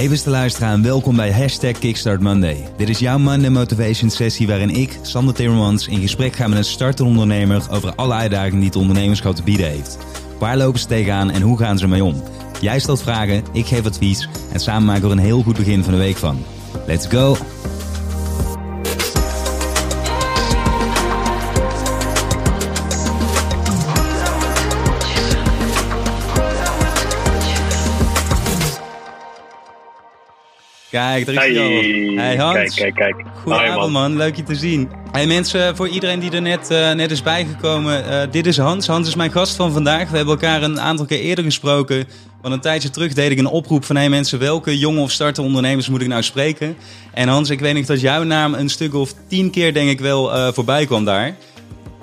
Hey beste luisteraar en welkom bij Hashtag Kickstart Monday. Dit is jouw Monday Motivation sessie waarin ik, Sander Timmermans, in gesprek ga met een startende ondernemer over alle uitdagingen die het ondernemerschap te bieden heeft. Waar lopen ze tegenaan en hoe gaan ze ermee om? Jij stelt vragen, ik geef advies en samen maken we er een heel goed begin van de week van. Let's go! Kijk, daar is hij. Hey Hans. Kijk, kijk, kijk. Goedenavond man. leuk je te zien. Hey mensen, voor iedereen die er net, uh, net is bijgekomen. Uh, dit is Hans. Hans is mijn gast van vandaag. We hebben elkaar een aantal keer eerder gesproken. Want een tijdje terug deed ik een oproep van... hey mensen, welke jonge of startende ondernemers moet ik nou spreken? En Hans, ik weet niet dat jouw naam een stuk of tien keer denk ik wel uh, voorbij kwam daar.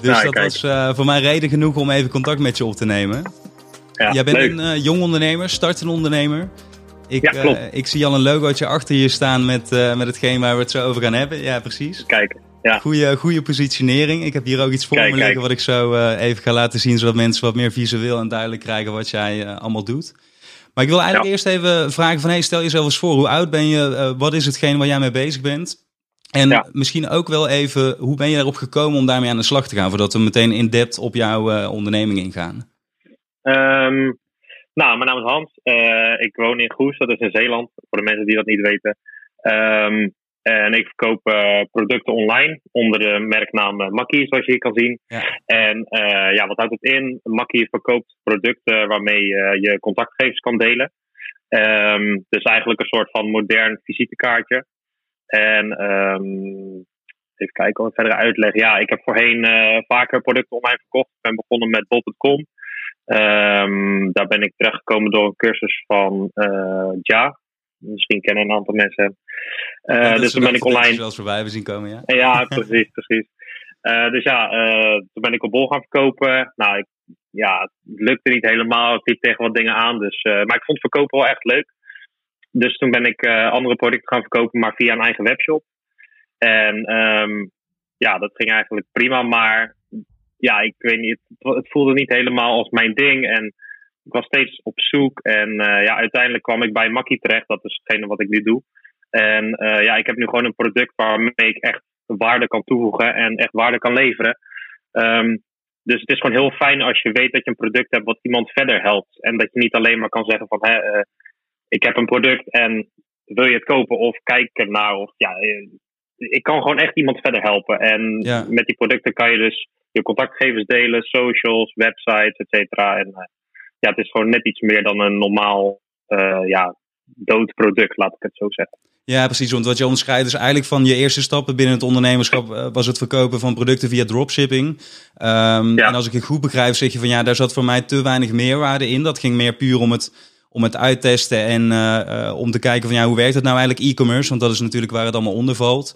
Dus nou, dat kijk. was voor mij reden genoeg om even contact met je op te nemen. Ja, Jij bent leuk. een jong ondernemer, startende ondernemer. Ik, ja, klopt. Uh, ik zie al een logootje achter je staan met, uh, met hetgeen waar we het zo over gaan hebben. Ja, precies. Kijk, ja. Goeie, goede positionering. Ik heb hier ook iets voor kijk, me liggen wat ik zo uh, even ga laten zien, zodat mensen wat meer visueel en duidelijk krijgen wat jij allemaal doet. Maar ik wil eigenlijk ja. eerst even vragen van, hey, stel jezelf eens voor, hoe oud ben je? wat is hetgeen waar jij mee bezig bent? En ja. misschien ook wel even, hoe ben je erop gekomen om daarmee aan de slag te gaan, voordat we meteen in depth op jouw onderneming ingaan? Um, nou, mijn naam is Hans. Uh, ik woon in Goes, dat is in Zeeland, voor de mensen die dat niet weten. Um, en ik verkoop uh, producten online onder de merknaam uh, Makkie, zoals je hier kan zien. Ja. En ja, wat houdt het in? Makkie verkoopt producten waarmee je contactgegevens kan delen. Um, dus eigenlijk een soort van modern visitekaartje. En um, even kijken wat verder uitleg. Ja, ik heb voorheen vaker producten online verkocht. Ik ben begonnen met bol.com. Um, daar ben ik terechtgekomen door een cursus van uh, Ja. Misschien kennen een aantal mensen. Uh, dus toen ben ik online. Wel voorbij hebben zien komen, ja. Ja, precies, precies. Uh, dus ja, toen ben ik op bol gaan verkopen. Nou, ik, ja, het lukte niet helemaal. Ik liep tegen wat dingen aan. Dus, maar ik vond verkopen wel echt leuk. Dus toen ben ik andere producten gaan verkopen, maar via een eigen webshop. En um, ja, dat ging eigenlijk prima. Maar ja, ik weet niet, het, voelde niet helemaal als mijn ding. En ik was steeds op zoek. En uh, ja, uiteindelijk kwam ik bij Makkie terecht. Dat is hetgene wat ik nu doe. En uh, ja, ik heb nu gewoon een product waarmee ik echt waarde kan toevoegen en echt waarde kan leveren. Um, dus het is gewoon heel fijn als je weet dat je een product hebt wat iemand verder helpt. En dat je niet alleen maar kan zeggen van, hè, uh, ik heb een product en wil je het kopen of kijk ernaar. Of ja, ik kan gewoon echt iemand verder helpen. En ja. met die producten kan je dus je contactgevers delen, socials, websites, et cetera. En uh, ja, het is gewoon net iets meer dan een normaal uh, ja, dood product, laat ik het zo zeggen. Ja, precies. Want wat je omschrijft is eigenlijk van je eerste stappen binnen het ondernemerschap uh, was het verkopen van producten via dropshipping. Um, ja. En als ik het goed begrijp, zeg je van ja, daar zat voor mij te weinig meerwaarde in. Dat ging meer puur om het, om het uittesten en uh, om te kijken van ja, hoe werkt het nou eigenlijk e-commerce? Want dat is natuurlijk waar het allemaal onder valt.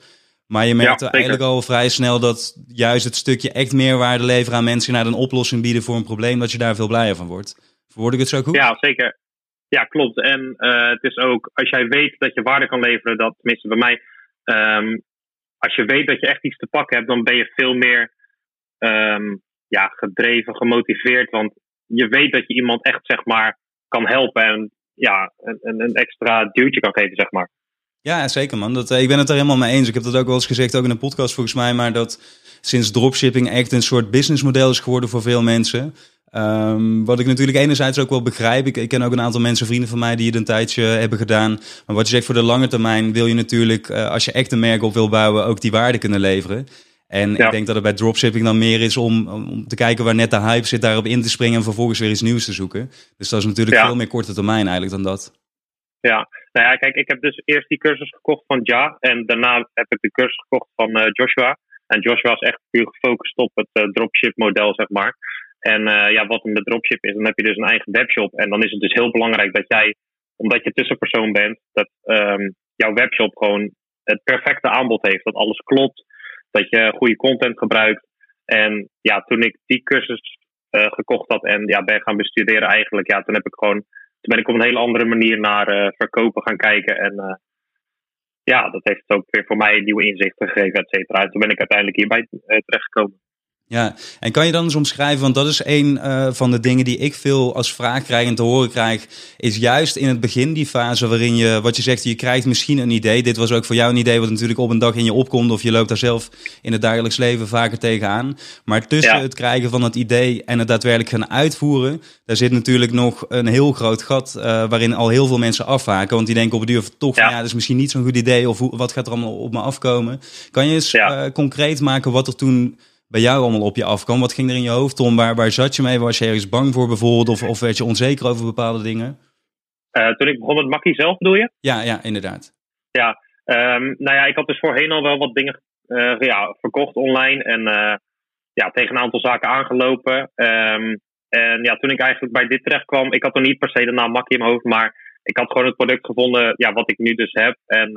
Maar je merkte ja, eigenlijk al vrij snel dat juist het stukje echt meerwaarde leveren aan mensen naar een oplossing bieden voor een probleem, dat je daar veel blijer van wordt. Verwoord ik het zo goed? Ja, zeker. Ja, klopt. En uh, het is ook, als jij weet dat je waarde kan leveren, dat tenminste bij mij, um, als je weet dat je echt iets te pakken hebt, dan ben je veel meer um, ja, gedreven, gemotiveerd. Want je weet dat je iemand echt, zeg maar, kan helpen en ja, een, een extra duwtje kan geven, zeg maar. Ja, zeker man. Dat, eh, ik ben het er helemaal mee eens. Ik heb dat ook wel eens gezegd, ook in een podcast volgens mij. Maar dat sinds dropshipping echt een soort businessmodel is geworden voor veel mensen. Um, wat ik natuurlijk enerzijds ook wel begrijp. Ik, ik, ken ook een aantal mensen, vrienden van mij, die het een tijdje hebben gedaan. Maar wat je zegt, voor de lange termijn wil je natuurlijk, uh, als je echt een merk op wil bouwen, ook die waarde kunnen leveren. En ja. ik denk dat het bij dropshipping dan meer is om, om te kijken waar net de hype zit, daarop in te springen en vervolgens weer iets nieuws te zoeken. Dus dat is natuurlijk ja. veel meer korte termijn eigenlijk dan dat. Ja, nou ja, kijk, ik heb dus eerst die cursus gekocht van Ja. En daarna heb ik de cursus gekocht van uh, Joshua. En Joshua is echt puur gefocust op het uh, dropship model, zeg maar. En uh, ja, wat een dropship is, dan heb je dus een eigen webshop. En dan is het dus heel belangrijk dat jij, omdat je tussenpersoon bent, dat um, jouw webshop gewoon het perfecte aanbod heeft. Dat alles klopt, dat je goede content gebruikt. En ja, toen ik die cursus gekocht had en ja, ben gaan bestuderen eigenlijk, ja, toen heb ik gewoon toen ben ik op een hele andere manier naar uh, verkopen gaan kijken. En uh, ja, dat heeft ook weer voor mij nieuwe inzichten gegeven, et cetera. En toen ben ik uiteindelijk hierbij uh, terechtgekomen. Ja, en kan je dan eens omschrijven, want dat is een uh, van de dingen die ik veel als vraag krijg en te horen krijg, is juist in het begin die fase waarin je, wat je zegt, je krijgt misschien een idee. Dit was ook voor jou een idee wat natuurlijk op een dag in je opkomt of je loopt daar zelf in het dagelijks leven vaker tegenaan. Maar tussen het krijgen van het idee en het daadwerkelijk gaan uitvoeren, daar zit natuurlijk nog een heel groot gat uh, waarin al heel veel mensen afhaken. Want die denken op het duur toch, ja. ja, dat is misschien niet zo'n goed idee of hoe, wat gaat er allemaal op me afkomen. Kan je eens ja. uh, concreet maken wat er toen bij jou allemaal op je afkwam? Wat ging er in je hoofd om? Waar, waar zat je mee? Was je ergens bang voor bijvoorbeeld? Of, of werd je onzeker over bepaalde dingen? Uh, toen ik begon met Makkie zelf, bedoel je? Ja, ja inderdaad. Ja, um, nou ja, ik had dus voorheen al wel wat dingen uh, ja, verkocht online. En uh, ja, tegen een aantal zaken aangelopen. Um, en ja, toen ik eigenlijk bij dit terecht kwam, ik had er niet per se de naam Makkie in mijn hoofd, maar ik had gewoon het product gevonden, ja, wat ik nu dus heb. En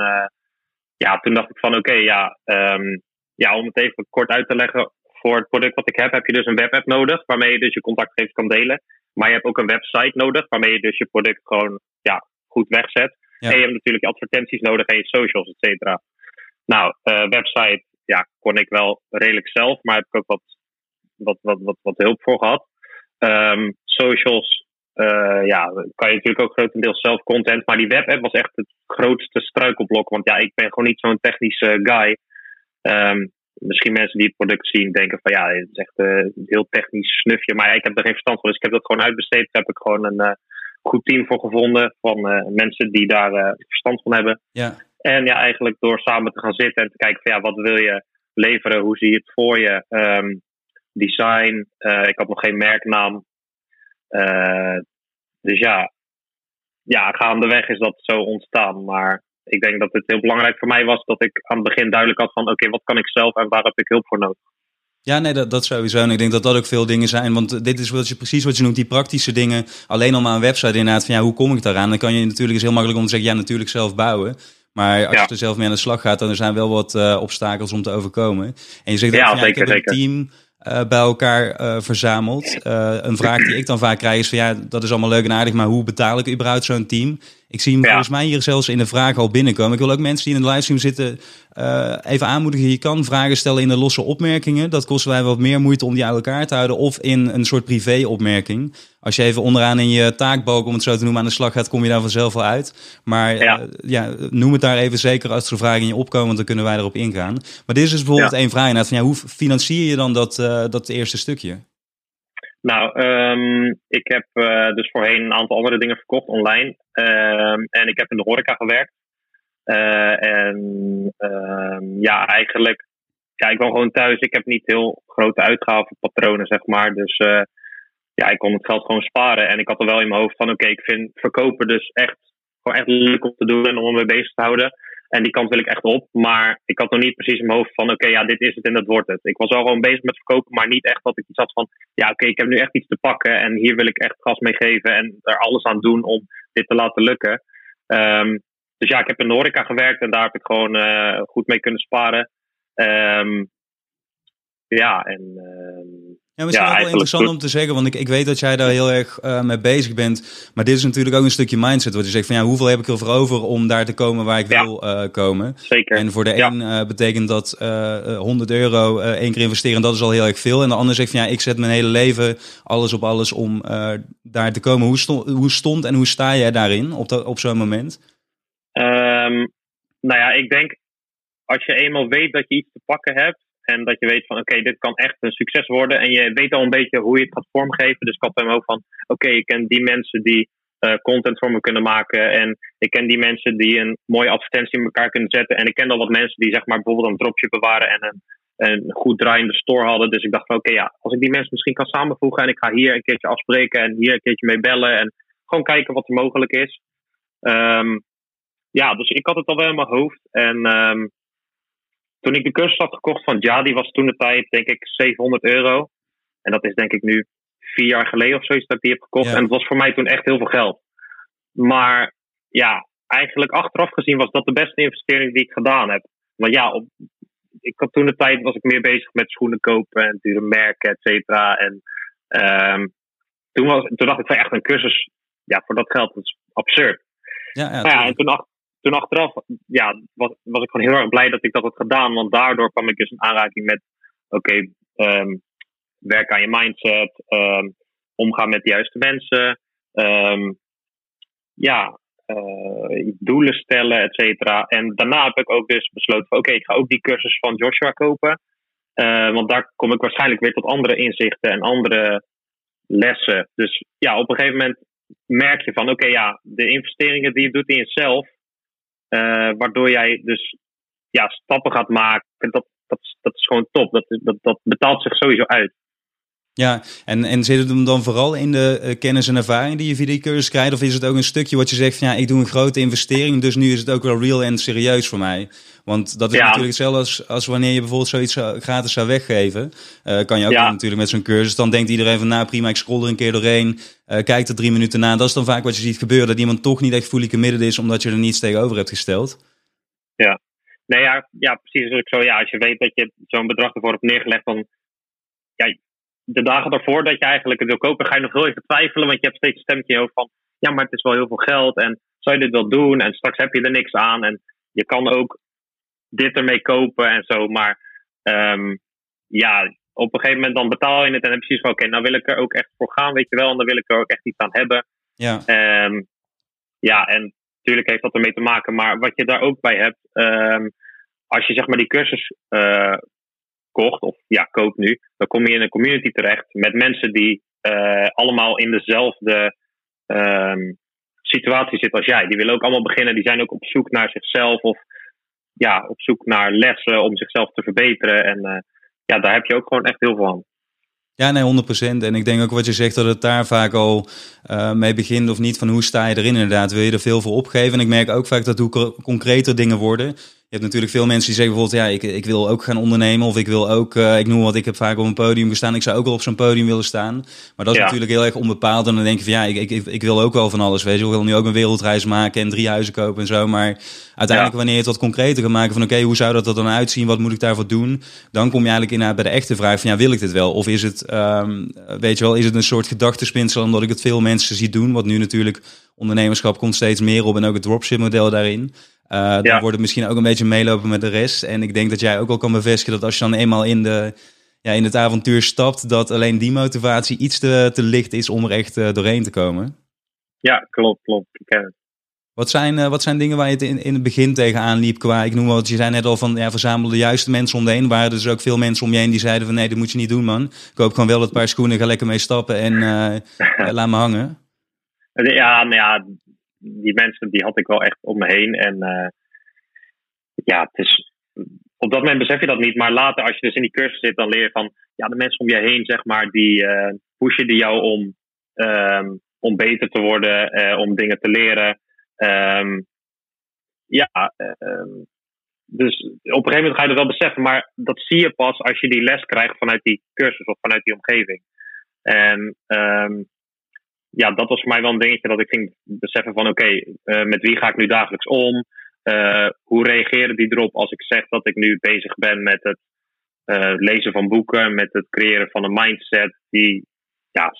ja, toen dacht ik van oké, okay, ja, um, ja, om het even kort uit te leggen, voor het product wat ik heb, heb je dus een webapp nodig, waarmee je dus je contactgegevens kan delen. Maar je hebt ook een website nodig, waarmee je dus je product gewoon ja, goed wegzet. En je hebt natuurlijk advertenties nodig en je socials, et cetera. Nou, uh, website, ja, kon ik wel redelijk zelf, maar heb ik ook wat, wat, wat, wat, wat hulp voor gehad. Um, socials, uh, ja, kan je natuurlijk ook grotendeels zelf content. Maar die webapp was echt het grootste struikelblok. Want ja, ik ben gewoon niet zo'n technische guy. Um, misschien mensen die het product zien denken van ja, het is echt uh, een heel technisch snufje. Maar ik heb er geen verstand van. Dus ik heb dat gewoon uitbesteed. Daar heb ik gewoon een uh, goed team voor gevonden. Van uh, mensen die daar verstand van hebben. Ja. En ja, eigenlijk door samen te gaan zitten en te kijken van ja, wat wil je leveren? Hoe zie je het voor je? Um, design. ik had nog geen merknaam. dus ja, ja, gaandeweg is dat zo ontstaan. Maar ik denk dat het heel belangrijk voor mij was dat ik aan het begin duidelijk had van oké, wat kan ik zelf en waar heb ik hulp voor nodig. Ja, nee, dat, dat sowieso. En ik denk dat dat ook veel dingen zijn. Want dit is wat je, precies wat je noemt, die praktische dingen. Alleen al maar een website inderdaad van ja, hoe kom ik daaraan? Dan kan je natuurlijk, is heel makkelijk om te zeggen, ja, natuurlijk zelf bouwen. Maar als je er zelf mee aan de slag gaat, dan er zijn wel wat uh, obstakels om te overkomen. En je zegt ja, van, ja, zeker, ik heb een team uh, bij elkaar uh, verzameld. een vraag die ik dan vaak krijg is van ja, dat is allemaal leuk en aardig, maar hoe betaal ik überhaupt zo'n team? Ik zie hem ja. volgens mij hier zelfs in de vraag al binnenkomen. Ik wil ook mensen die in de livestream zitten uh, even aanmoedigen. Je kan vragen stellen in de losse opmerkingen. Dat kost wij wat meer moeite om die uit elkaar te houden. Of in een soort privé-opmerking. Als je even onderaan in je taakbalk, om het zo te noemen, aan de slag gaat, kom je daar vanzelf wel uit. Maar ja. Uh, ja noem het daar even zeker als er vragen in je opkomen, want dan kunnen wij erop ingaan. Maar dit is dus bijvoorbeeld ja. één vraag. Van, ja, hoe financier je dan dat, uh, dat eerste stukje? Nou, um, ik heb uh, dus voorheen een aantal andere dingen verkocht online. Um, en ik heb in de horeca gewerkt. Uh, en um, ja, eigenlijk, ja, ik woon gewoon thuis. Ik heb niet heel grote uitgavenpatronen, zeg maar. Dus uh, ja, ik kon het geld gewoon sparen. En ik had er wel in mijn hoofd van, oké, ik vind verkopen dus echt, gewoon echt leuk om te doen en om me bezig te houden. En die kant wil ik echt op. Maar ik had nog niet precies in mijn hoofd van: oké, ja, dit is het en dat wordt het. Ik was al gewoon bezig met verkopen, maar niet echt dat ik iets had van: ja, oké, ik heb nu echt iets te pakken. En hier wil ik echt gas mee geven en er alles aan doen om dit te laten lukken. Um, dus ja, ik heb in de horeca gewerkt en daar heb ik gewoon uh, goed mee kunnen sparen. Um, ja, en. Uh, ja, misschien ja, wel interessant om te zeggen, want ik, ik weet dat jij daar heel erg uh, mee bezig bent. Maar dit is natuurlijk ook een stukje mindset. Wat je zegt van ja, hoeveel heb ik ervoor over om daar te komen waar ik ja. wil uh, komen. Zeker. En voor de ja. een uh, betekent dat 100 euro één keer investeren, dat is al heel erg veel. En de ander zegt van ja, ik zet mijn hele leven alles op alles om daar te komen. Hoe stond, hoe stond en hoe sta jij daarin op, dat, op zo'n moment? Um, nou ja, ik denk als je eenmaal weet dat je iets te pakken hebt en dat je weet van oké, dit kan echt een succes worden. En je weet al een beetje hoe je het gaat vormgeven. Dus ik had hem ook van oké, ik ken die mensen die uh, content voor me kunnen maken. En ik ken die mensen die een mooie advertentie in elkaar kunnen zetten. En ik ken al wat mensen die zeg maar bijvoorbeeld een dropship bewaren en een, een goed draaiende store hadden. Dus ik dacht van oké, ja, als ik die mensen misschien kan samenvoegen en ik ga hier een keertje afspreken en hier een keertje mee bellen. En gewoon kijken wat er mogelijk is. Um, ja, dus ik had het al wel in mijn hoofd. En um, toen ik de cursus had gekocht van Ja, die was toen de tijd, denk ik, 700 euro. En dat is denk ik nu vier jaar geleden of zoiets dat ik die heb gekocht. Ja. En dat was voor mij toen echt heel veel geld. Maar ja, eigenlijk achteraf gezien was dat de beste investering die ik gedaan heb. Want ja, op, ik had toen de tijd was ik meer bezig met schoenen kopen en dure merken, et cetera. En um, toen, was, toen dacht ik van echt een cursus, ja, voor dat geld, dat is absurd. Ja, ja, ja en toen, toen achteraf ja, was, was ik gewoon heel erg blij dat ik dat had gedaan. Want daardoor kwam ik dus in aanraking met: oké, okay, um, werken aan je mindset, ehm, omgaan met de juiste mensen. Ehm, ja, uh, doelen stellen, et cetera. En daarna heb ik ook dus besloten oké, ik ga ook die cursus van Joshua kopen. Uh, want daar kom ik waarschijnlijk weer tot andere inzichten en andere lessen. Dus ja, op een gegeven moment merk je van oké, ja, de investeringen die je doet in jezelf, waardoor jij dus ja, stappen gaat maken, dat, dat, dat is gewoon top. Dat, dat, dat betaalt zich sowieso uit. Ja, en, en zit het hem dan vooral in de uh, kennis en ervaring die je via die cursus krijgt? Of is het ook een stukje wat je zegt van ja, ik doe een grote investering, dus nu is het ook wel real en serieus voor mij? Want dat is natuurlijk hetzelfde als, als wanneer je bijvoorbeeld zoiets zou, gratis zou weggeven. Uh, kan je ook ja. natuurlijk met zo'n cursus. Dan denkt iedereen van nou prima, ik scroll er een keer doorheen. Uh, kijkt er drie minuten na. Dat is dan vaak wat je ziet gebeuren. Dat iemand toch niet echt fully committed is omdat je er niets tegenover hebt gesteld. Ja, nee ja, ja precies. Dus zo, ja, als je weet dat je zo'n bedrag ervoor hebt neergelegd, dan ja, de dagen daarvoor dat je eigenlijk het wil kopen, ga je nog heel even twijfelen. Want je hebt steeds een stemmetje in je hoofd van, ja, maar het is wel heel veel geld. En zou je dit wel doen? En straks heb je er niks aan. En je kan ook dit ermee kopen en zo. Maar um, ja, op een gegeven moment dan betaal je het en dan precies van, oké, okay, nou wil ik er ook echt voor gaan, weet je wel. En dan wil ik er ook echt iets aan hebben. Ja, um, ja en natuurlijk heeft dat ermee te maken. Maar wat je daar ook bij hebt, um, als je zeg maar die cursus uh, kocht, of ja, koopt nu, dan kom je in een community terecht met mensen die uh, allemaal in dezelfde um, situatie zitten als jij. Die willen ook allemaal beginnen, die zijn ook op zoek naar zichzelf of ja, op zoek naar lessen om zichzelf te verbeteren. En uh, ja, daar heb je ook gewoon echt heel veel aan. Ja, nee, 100%. En ik denk ook wat je zegt, dat het daar vaak al uh, mee begint of niet. Van hoe sta je erin inderdaad? Wil je er veel voor opgeven? En ik merk ook vaak dat hoe concreter dingen worden, je hebt natuurlijk veel mensen die zeggen bijvoorbeeld, ja, ik, ik wil ook gaan ondernemen of ik wil ook, uh, ik noem wat, ik heb vaak op een podium gestaan, ik zou ook wel op zo'n podium willen staan. Maar dat is natuurlijk heel erg onbepaald en dan denk je van, ja, ik, ik, ik wil ook wel van alles, weet je, ik wil nu ook een wereldreis maken en drie huizen kopen en zo. Maar uiteindelijk ja. wanneer je het wat concreter gaat maken van, oké, okay, hoe zou dat er dan uitzien, wat moet ik daarvoor doen? Dan kom je eigenlijk in bij de echte vraag van, ja, wil ik dit wel? Of is het, um, weet je wel, is het een soort gedachtespinsel omdat ik het veel mensen zie doen, wat nu natuurlijk ondernemerschap komt steeds meer op en ook het dropship model daarin. Uh, dan ja. wordt het misschien ook een beetje meelopen met de rest. En ik denk dat jij ook al kan bevestigen dat als je dan eenmaal in, de, ja, in het avontuur stapt, dat alleen die motivatie iets te, te licht is om er echt uh, doorheen te komen. Ja, klopt, klopt. Ik ken het. Wat zijn, uh, wat zijn dingen waar je het in, in het begin tegenaan liep qua, ik noem wat, je zei net al van, ja, verzamel de juiste mensen om je heen. Waren er dus ook veel mensen om je heen die zeiden van, nee, dat moet je niet doen, man. Koop gewoon wel het paar schoenen, ga lekker mee stappen en laat me hangen. Ja, nou ja, die mensen die had ik wel echt om me heen. En uh, ja, het is, op dat moment besef je dat niet. Maar later, als je dus in die cursus zit, dan leer je van ja, de mensen om je heen, zeg maar, die uh, pushen die jou om, um, om beter te worden, uh, om dingen te leren. Um, ja, um, dus op een gegeven moment ga je dat wel beseffen, maar dat zie je pas als je die les krijgt vanuit die cursus of vanuit die omgeving. En ja, dat was voor mij wel een dingetje dat ik ging beseffen van oké, uh, met wie ga ik nu dagelijks om? Uh, hoe reageren die erop als ik zeg dat ik nu bezig ben met het uh, lezen van boeken, met het creëren van een mindset die ja,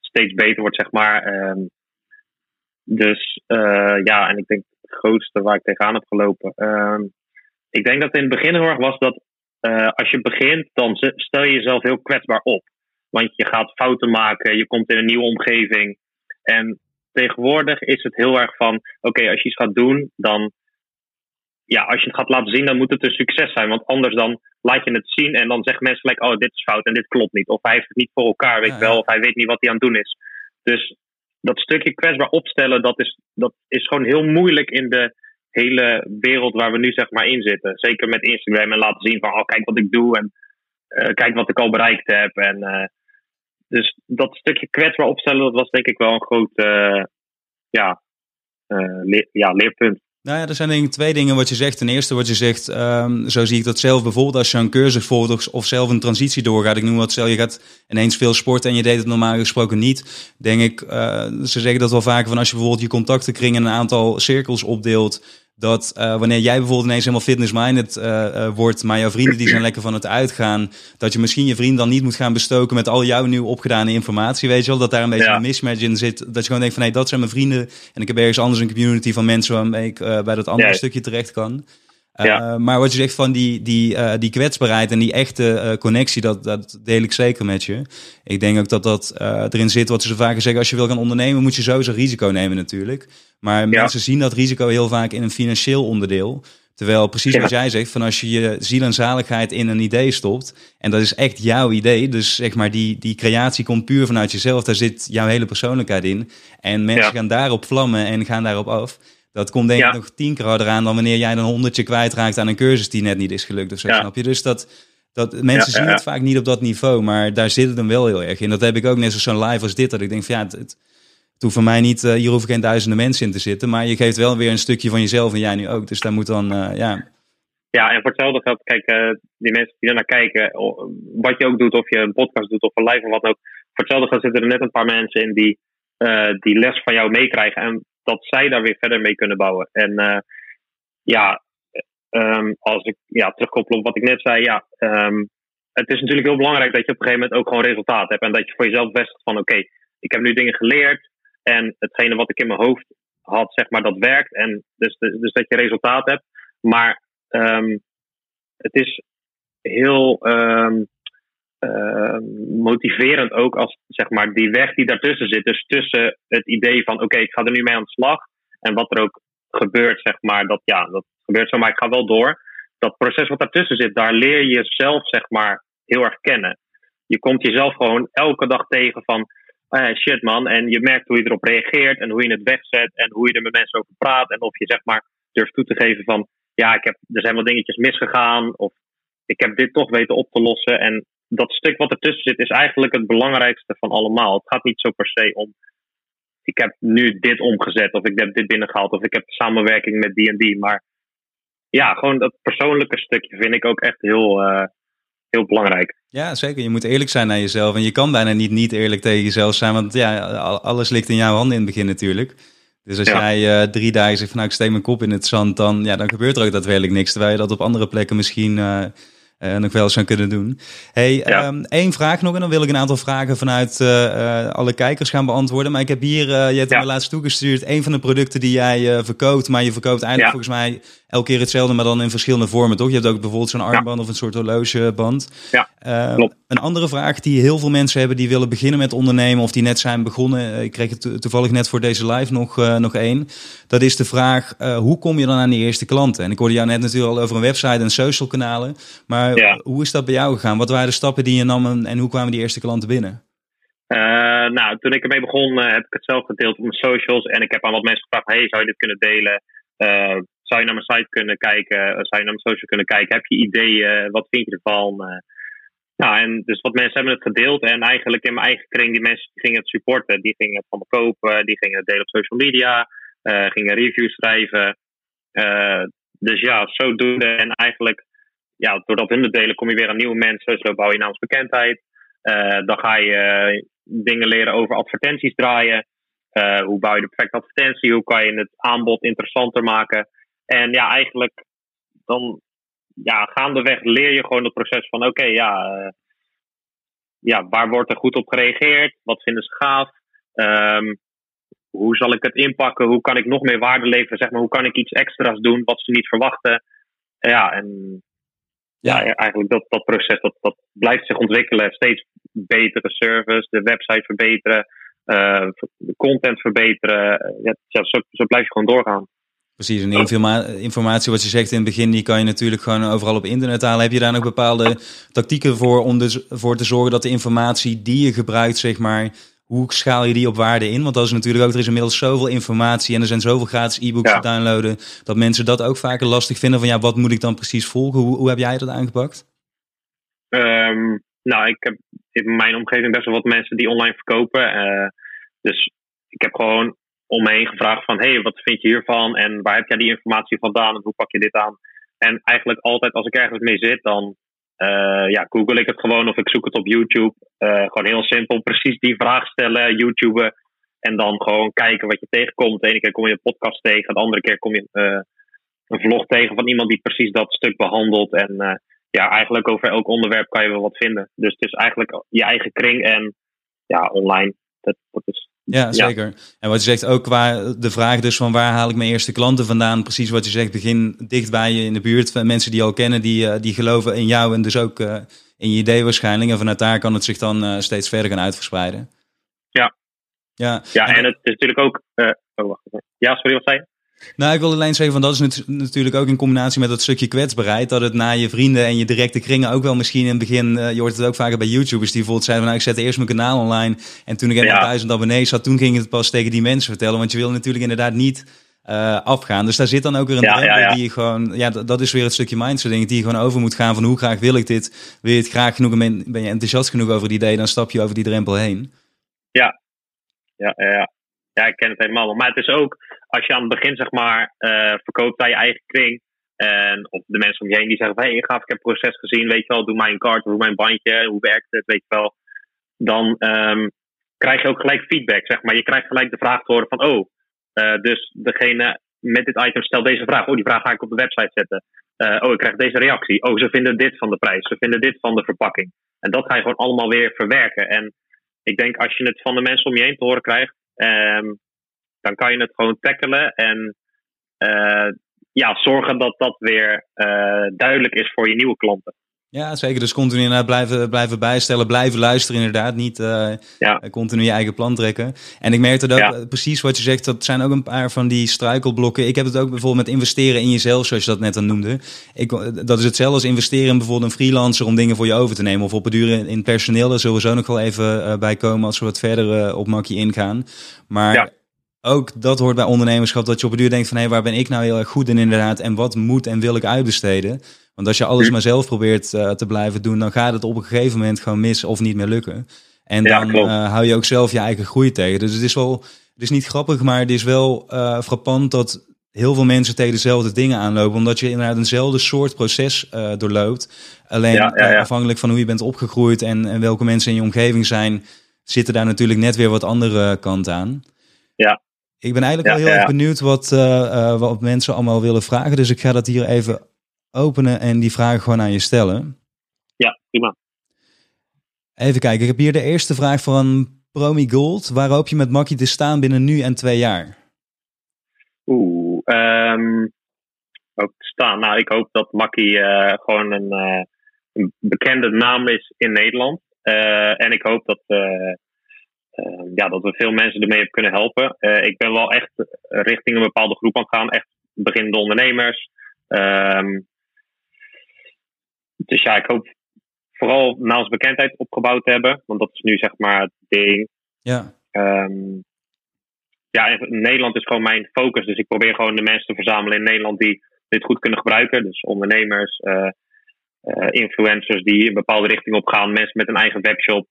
steeds beter wordt, zeg maar. Um, dus ja, en ik denk het grootste waar ik tegenaan heb gelopen. Um, ik denk dat in het begin heel erg was dat als je begint, dan stel je jezelf heel kwetsbaar op. Want je gaat fouten maken, je komt in een nieuwe omgeving. En tegenwoordig is het heel erg van: oké, okay, als je iets gaat doen, dan. Ja, als je het gaat laten zien, dan moet het een succes zijn. Want anders dan laat je het zien en dan zeggen mensen gelijk: oh, dit is fout en dit klopt niet. Of hij heeft het niet voor elkaar, weet ja, wel. Of hij weet niet wat hij aan het doen is. Dus dat stukje kwetsbaar opstellen, dat is, dat is gewoon heel moeilijk in de hele wereld waar we nu zeg maar in zitten. Zeker met Instagram en laten zien van: oh, kijk wat ik doe en uh, kijk wat ik al bereikt heb. En uh, dus dat stukje kwetsbaar opstellen, dat was denk ik wel een groot uh, ja, leer, ja, leerpunt. Nou ja, er zijn denk ik twee dingen wat je zegt. Ten eerste wat je zegt, um, zo zie ik dat zelf bijvoorbeeld als je een cursus volgt of zelf een transitie doorgaat. Ik noem wat, stel je gaat ineens veel sporten en je deed het normaal gesproken niet. Denk ik, uh, ze zeggen dat wel vaker van als je bijvoorbeeld je contactenkring in een aantal cirkels opdeelt dat uh, wanneer jij bijvoorbeeld ineens helemaal fitness-minded uh, uh, wordt, maar jouw vrienden die zijn lekker van het uitgaan, dat je misschien je vriend dan niet moet gaan bestoken met al jouw nieuw opgedane informatie, weet je wel, dat daar een beetje ja. een mismatch in zit, dat je gewoon denkt van, hé, hey, dat zijn mijn vrienden en ik heb ergens anders een community van mensen waarmee ik bij dat andere ja. stukje terecht kan. Ja. maar wat je zegt van die, die, die kwetsbaarheid en die echte connectie, dat, dat deel ik zeker met je. Ik denk ook dat dat erin zit, wat ze zo vaker zeggen, als je wil gaan ondernemen, moet je sowieso risico nemen natuurlijk. Maar mensen zien dat risico heel vaak in een financieel onderdeel. Terwijl precies wat jij zegt, van als je je ziel en zaligheid in een idee stopt, en dat is echt jouw idee, dus zeg maar die, die creatie komt puur vanuit jezelf, daar zit jouw hele persoonlijkheid in. En mensen gaan daarop vlammen en gaan daarop af. Dat komt denk ik nog tien keer harder aan dan wanneer jij een honderdje kwijtraakt aan een cursus die net niet is gelukt of zo, snap je? Dus dat, dat mensen zien het vaak niet op dat niveau, maar daar zit het hem wel heel erg in. Dat heb ik ook net zo'n live als dit, dat ik denk van ja, het, hoeft voor mij niet, uh, hier hoeven geen duizenden mensen in te zitten. Maar je geeft wel weer een stukje van jezelf en jij nu ook. Dus daar moet dan, uh, ja. Ja, en voor hetzelfde geldt, kijk, uh, die mensen die er naar kijken, wat je ook doet, of je een podcast doet of een live of wat ook. Voor hetzelfde geldt zitten er net een paar mensen in die, die les van jou meekrijgen. En dat zij daar weer verder mee kunnen bouwen. En ja, um, als ik ja, terugkoppel op wat ik net zei, ja, um, het is natuurlijk heel belangrijk dat je op een gegeven moment ook gewoon resultaat hebt. En dat je voor jezelf best van, oké, ik heb nu dingen geleerd. En hetgene wat ik in mijn hoofd had, zeg maar, dat werkt. En dus, dus dat je resultaat hebt. Maar um, het is heel um, uh, motiverend ook als zeg maar, die weg die daartussen zit. Dus tussen het idee van oké, ik ga er nu mee aan de slag. En wat er ook gebeurt, zeg maar, dat ja, dat gebeurt zo, maar ik ga wel door. Dat proces wat daartussen zit, daar leer je jezelf, zeg maar, heel erg kennen. Je komt jezelf gewoon elke dag tegen van uh, shit man. En je merkt hoe je erop reageert en hoe je het wegzet en hoe je er met mensen over praat. En of je zeg maar durft toe te geven van ja, ik heb, er zijn wel dingetjes misgegaan of ik heb dit toch weten op te lossen. En dat stuk wat ertussen zit is eigenlijk het belangrijkste van allemaal. Het gaat niet zo per se om ik heb nu dit omgezet of ik heb dit binnengehaald of ik heb samenwerking met die en die. Maar ja, gewoon dat persoonlijke stukje vind ik ook echt heel, uh, heel belangrijk. Ja, zeker. Je moet eerlijk zijn naar jezelf. En je kan bijna niet niet eerlijk tegen jezelf zijn. Want ja, alles ligt in jouw handen in het begin natuurlijk. Dus als jij uh, drie dagen zegt van nou ik steek mijn kop in het zand, dan, ja, dan gebeurt er ook daadwerkelijk niks. Terwijl je dat op andere plekken misschien uh, uh, nog wel zou kunnen doen. Hey, ja. um, één vraag nog en dan wil ik een aantal vragen vanuit uh, alle kijkers gaan beantwoorden. Maar ik heb hier, je hebt ja. me laatst toegestuurd, een van de producten die jij verkoopt. Maar je verkoopt eigenlijk volgens mij elke keer hetzelfde, maar dan in verschillende vormen, toch? Je hebt ook bijvoorbeeld zo'n armband of een soort horlogeband. Ja, uh, klopt. Een andere vraag die heel veel mensen hebben die willen beginnen met ondernemen of die net zijn begonnen. Ik kreeg het toevallig net voor deze live nog, uh, nog één. Dat is de vraag, uh, hoe kom je dan aan die eerste klanten? En ik hoorde jou net natuurlijk al over een website en social kanalen. Maar ja. hoe is dat bij jou gegaan? Wat waren de stappen die je nam en, en hoe kwamen die eerste klanten binnen? Uh, nou, toen ik ermee begon, uh, heb ik het zelf gedeeld op mijn socials. En ik heb aan wat mensen gevraagd: hey, zou je dit kunnen delen? Uh, zou je naar mijn site kunnen kijken? Zou je naar mijn social kunnen kijken? Heb je ideeën? Wat vind je ervan? nou, en dus wat mensen hebben het gedeeld. En eigenlijk in mijn eigen kring, die mensen gingen het supporten. Die gingen het van me kopen. Die gingen het delen op social media. gingen reviews schrijven. dus ja, zodoende. En eigenlijk, ja, doordat hun het delen, kom je weer aan nieuwe mensen. Zo bouw je naamsbekendheid. dan ga je dingen leren over advertenties draaien. Uh, hoe bouw je de perfecte advertentie? Hoe kan je het aanbod interessanter maken? En ja, eigenlijk dan ja, gaandeweg leer je gewoon het proces van: oké, okay, ja, uh, ja, waar wordt er goed op gereageerd? Wat vinden ze gaaf? Um, hoe zal ik het inpakken? Hoe kan ik nog meer waarde leveren? Zeg maar, hoe kan ik iets extra's doen wat ze niet verwachten? Ja, en ja, ja eigenlijk dat, dat proces dat, dat blijft zich ontwikkelen. Steeds betere service, de website verbeteren, uh, de content verbeteren. Ja, zo, zo blijf je gewoon doorgaan. Precies, en informa informatie wat je zegt in het begin, die kan je natuurlijk gewoon overal op internet halen. Heb je daar nog bepaalde tactieken voor om dus, voor te zorgen dat de informatie die je gebruikt, zeg maar, hoe schaal je die op waarde in? Want dat is natuurlijk ook, er is inmiddels zoveel informatie en er zijn zoveel gratis e-books ja. te downloaden, dat mensen dat ook vaker lastig vinden van ja, wat moet ik dan precies volgen? Hoe, hoe heb jij dat aangepakt? Um, nou, ik heb in mijn omgeving best wel wat mensen die online verkopen. Uh, dus ik heb gewoon om me heen gevraagd van, hey, wat vind je hiervan? En waar heb jij die informatie vandaan? En hoe pak je dit aan? En eigenlijk altijd als ik ergens mee zit, dan uh, ja, google ik het gewoon of ik zoek het op YouTube. Uh, gewoon heel simpel, precies die vraag stellen, YouTuben. En dan gewoon kijken wat je tegenkomt. De ene keer kom je een podcast tegen, de andere keer kom je uh, een vlog tegen van iemand die precies dat stuk behandelt. En ja, eigenlijk over elk onderwerp kan je wel wat vinden. Dus het is eigenlijk je eigen kring en ja, online. Dat, dat is Ja, zeker. En wat je zegt ook qua de vraag dus van waar haal ik mijn eerste klanten vandaan? Precies wat je zegt, begin dicht bij je in de buurt. Mensen die je al kennen, die, uh, die geloven in jou en dus ook uh, in je idee waarschijnlijk. En vanuit daar kan het zich dan uh, steeds verder gaan uitverspreiden. Ja. Ja, ja en, en het is natuurlijk ook... oh, wacht. Ja, sorry, wat zei je? Nou, ik wil alleen zeggen, van dat is natuurlijk ook in combinatie met dat stukje kwetsbaarheid. Dat het naar je vrienden en je directe kringen ook wel misschien in het begin. Uh, je hoort het ook vaker bij YouTubers die bijvoorbeeld zeiden: van, nou, ik zette eerst mijn kanaal online. En toen ik eenmaal ja. duizend abonnees had, toen ging het pas tegen die mensen vertellen. Want je wil natuurlijk inderdaad niet uh, afgaan. Dus daar zit dan ook weer een ja, drempel ja, die je gewoon. Ja, dat, dat is weer het stukje mindset ding. Die je gewoon over moet gaan van hoe graag wil ik dit. Wil je het graag genoeg en ben je enthousiast genoeg over het idee, dan stap je over die drempel heen. Ja, ja, ja. Ja, ik ken het helemaal. Maar het is ook, als je aan het begin zeg maar uh, verkoopt bij je eigen kring. En of de mensen om je heen die zeggen: Hé, hey, gaaf, ik heb het proces gezien. Weet je wel, doe mijn kaart, doe mijn bandje. Hoe werkt het? Weet je wel. Dan um, krijg je ook gelijk feedback. Zeg maar. Je krijgt gelijk de vraag te horen van: Oh, uh, dus degene met dit item stelt deze vraag. Oh, die vraag ga ik op de website zetten. Uh, oh, ik krijg deze reactie. Oh, ze vinden dit van de prijs. Ze vinden dit van de verpakking. En dat ga je gewoon allemaal weer verwerken. En ik denk als je het van de mensen om je heen te horen krijgt. Um, dan kan je het gewoon tackelen en uh, ja, zorgen dat dat weer uh, duidelijk is voor je nieuwe klanten. Ja, zeker. Dus continu inderdaad blijven, blijven bijstellen, blijven luisteren inderdaad. Niet uh, ja. continu je eigen plan trekken. En ik merk dat ja. precies wat je zegt, dat zijn ook een paar van die struikelblokken. Ik heb het ook bijvoorbeeld met investeren in jezelf, zoals je dat net al noemde. Ik, dat is hetzelfde als investeren in bijvoorbeeld een freelancer om dingen voor je over te nemen. Of op het duur in personeel, daar zullen we zo nog wel even bij komen als we wat verder op Makkie ingaan. Maar... Ja ook dat hoort bij ondernemerschap, dat je op een duur denkt van hé, hey, waar ben ik nou heel erg goed in inderdaad en wat moet en wil ik uitbesteden? Want als je alles maar zelf probeert uh, te blijven doen, dan gaat het op een gegeven moment gewoon mis of niet meer lukken. En dan uh, hou je ook zelf je eigen groei tegen. Dus het is wel, het is niet grappig, maar het is wel uh, frappant dat heel veel mensen tegen dezelfde dingen aanlopen, omdat je inderdaad eenzelfde soort proces doorloopt. Alleen ja, ja, afhankelijk van hoe je bent opgegroeid en, en welke mensen in je omgeving zijn, zitten daar natuurlijk net weer wat andere kanten aan. Ja. Ik ben eigenlijk wel heel erg benieuwd wat, uh, uh, wat mensen allemaal willen vragen. Dus ik ga dat hier even openen en die vragen gewoon aan je stellen. Ja, prima. Even kijken, ik heb hier de eerste vraag van Promi Gold. Waar hoop je met Makkie te staan binnen nu en twee jaar? Oeh, um, hoop te staan. Nou, ik hoop dat Makkie uh, gewoon een, een, bekende naam is in Nederland. en ik hoop dat ja, dat we veel mensen ermee hebben kunnen helpen. Uh, ik ben wel echt richting een bepaalde groep aan het gaan. Echt beginnende ondernemers. Um, dus ja, ik hoop vooral naamsbekendheid opgebouwd te hebben. Want dat is nu zeg maar het ding. Ja. Um, ja, Nederland is gewoon mijn focus. Dus ik probeer gewoon de mensen te verzamelen in Nederland die dit goed kunnen gebruiken. Dus ondernemers, uh, influencers die een bepaalde richting op gaan. Mensen met een eigen webshop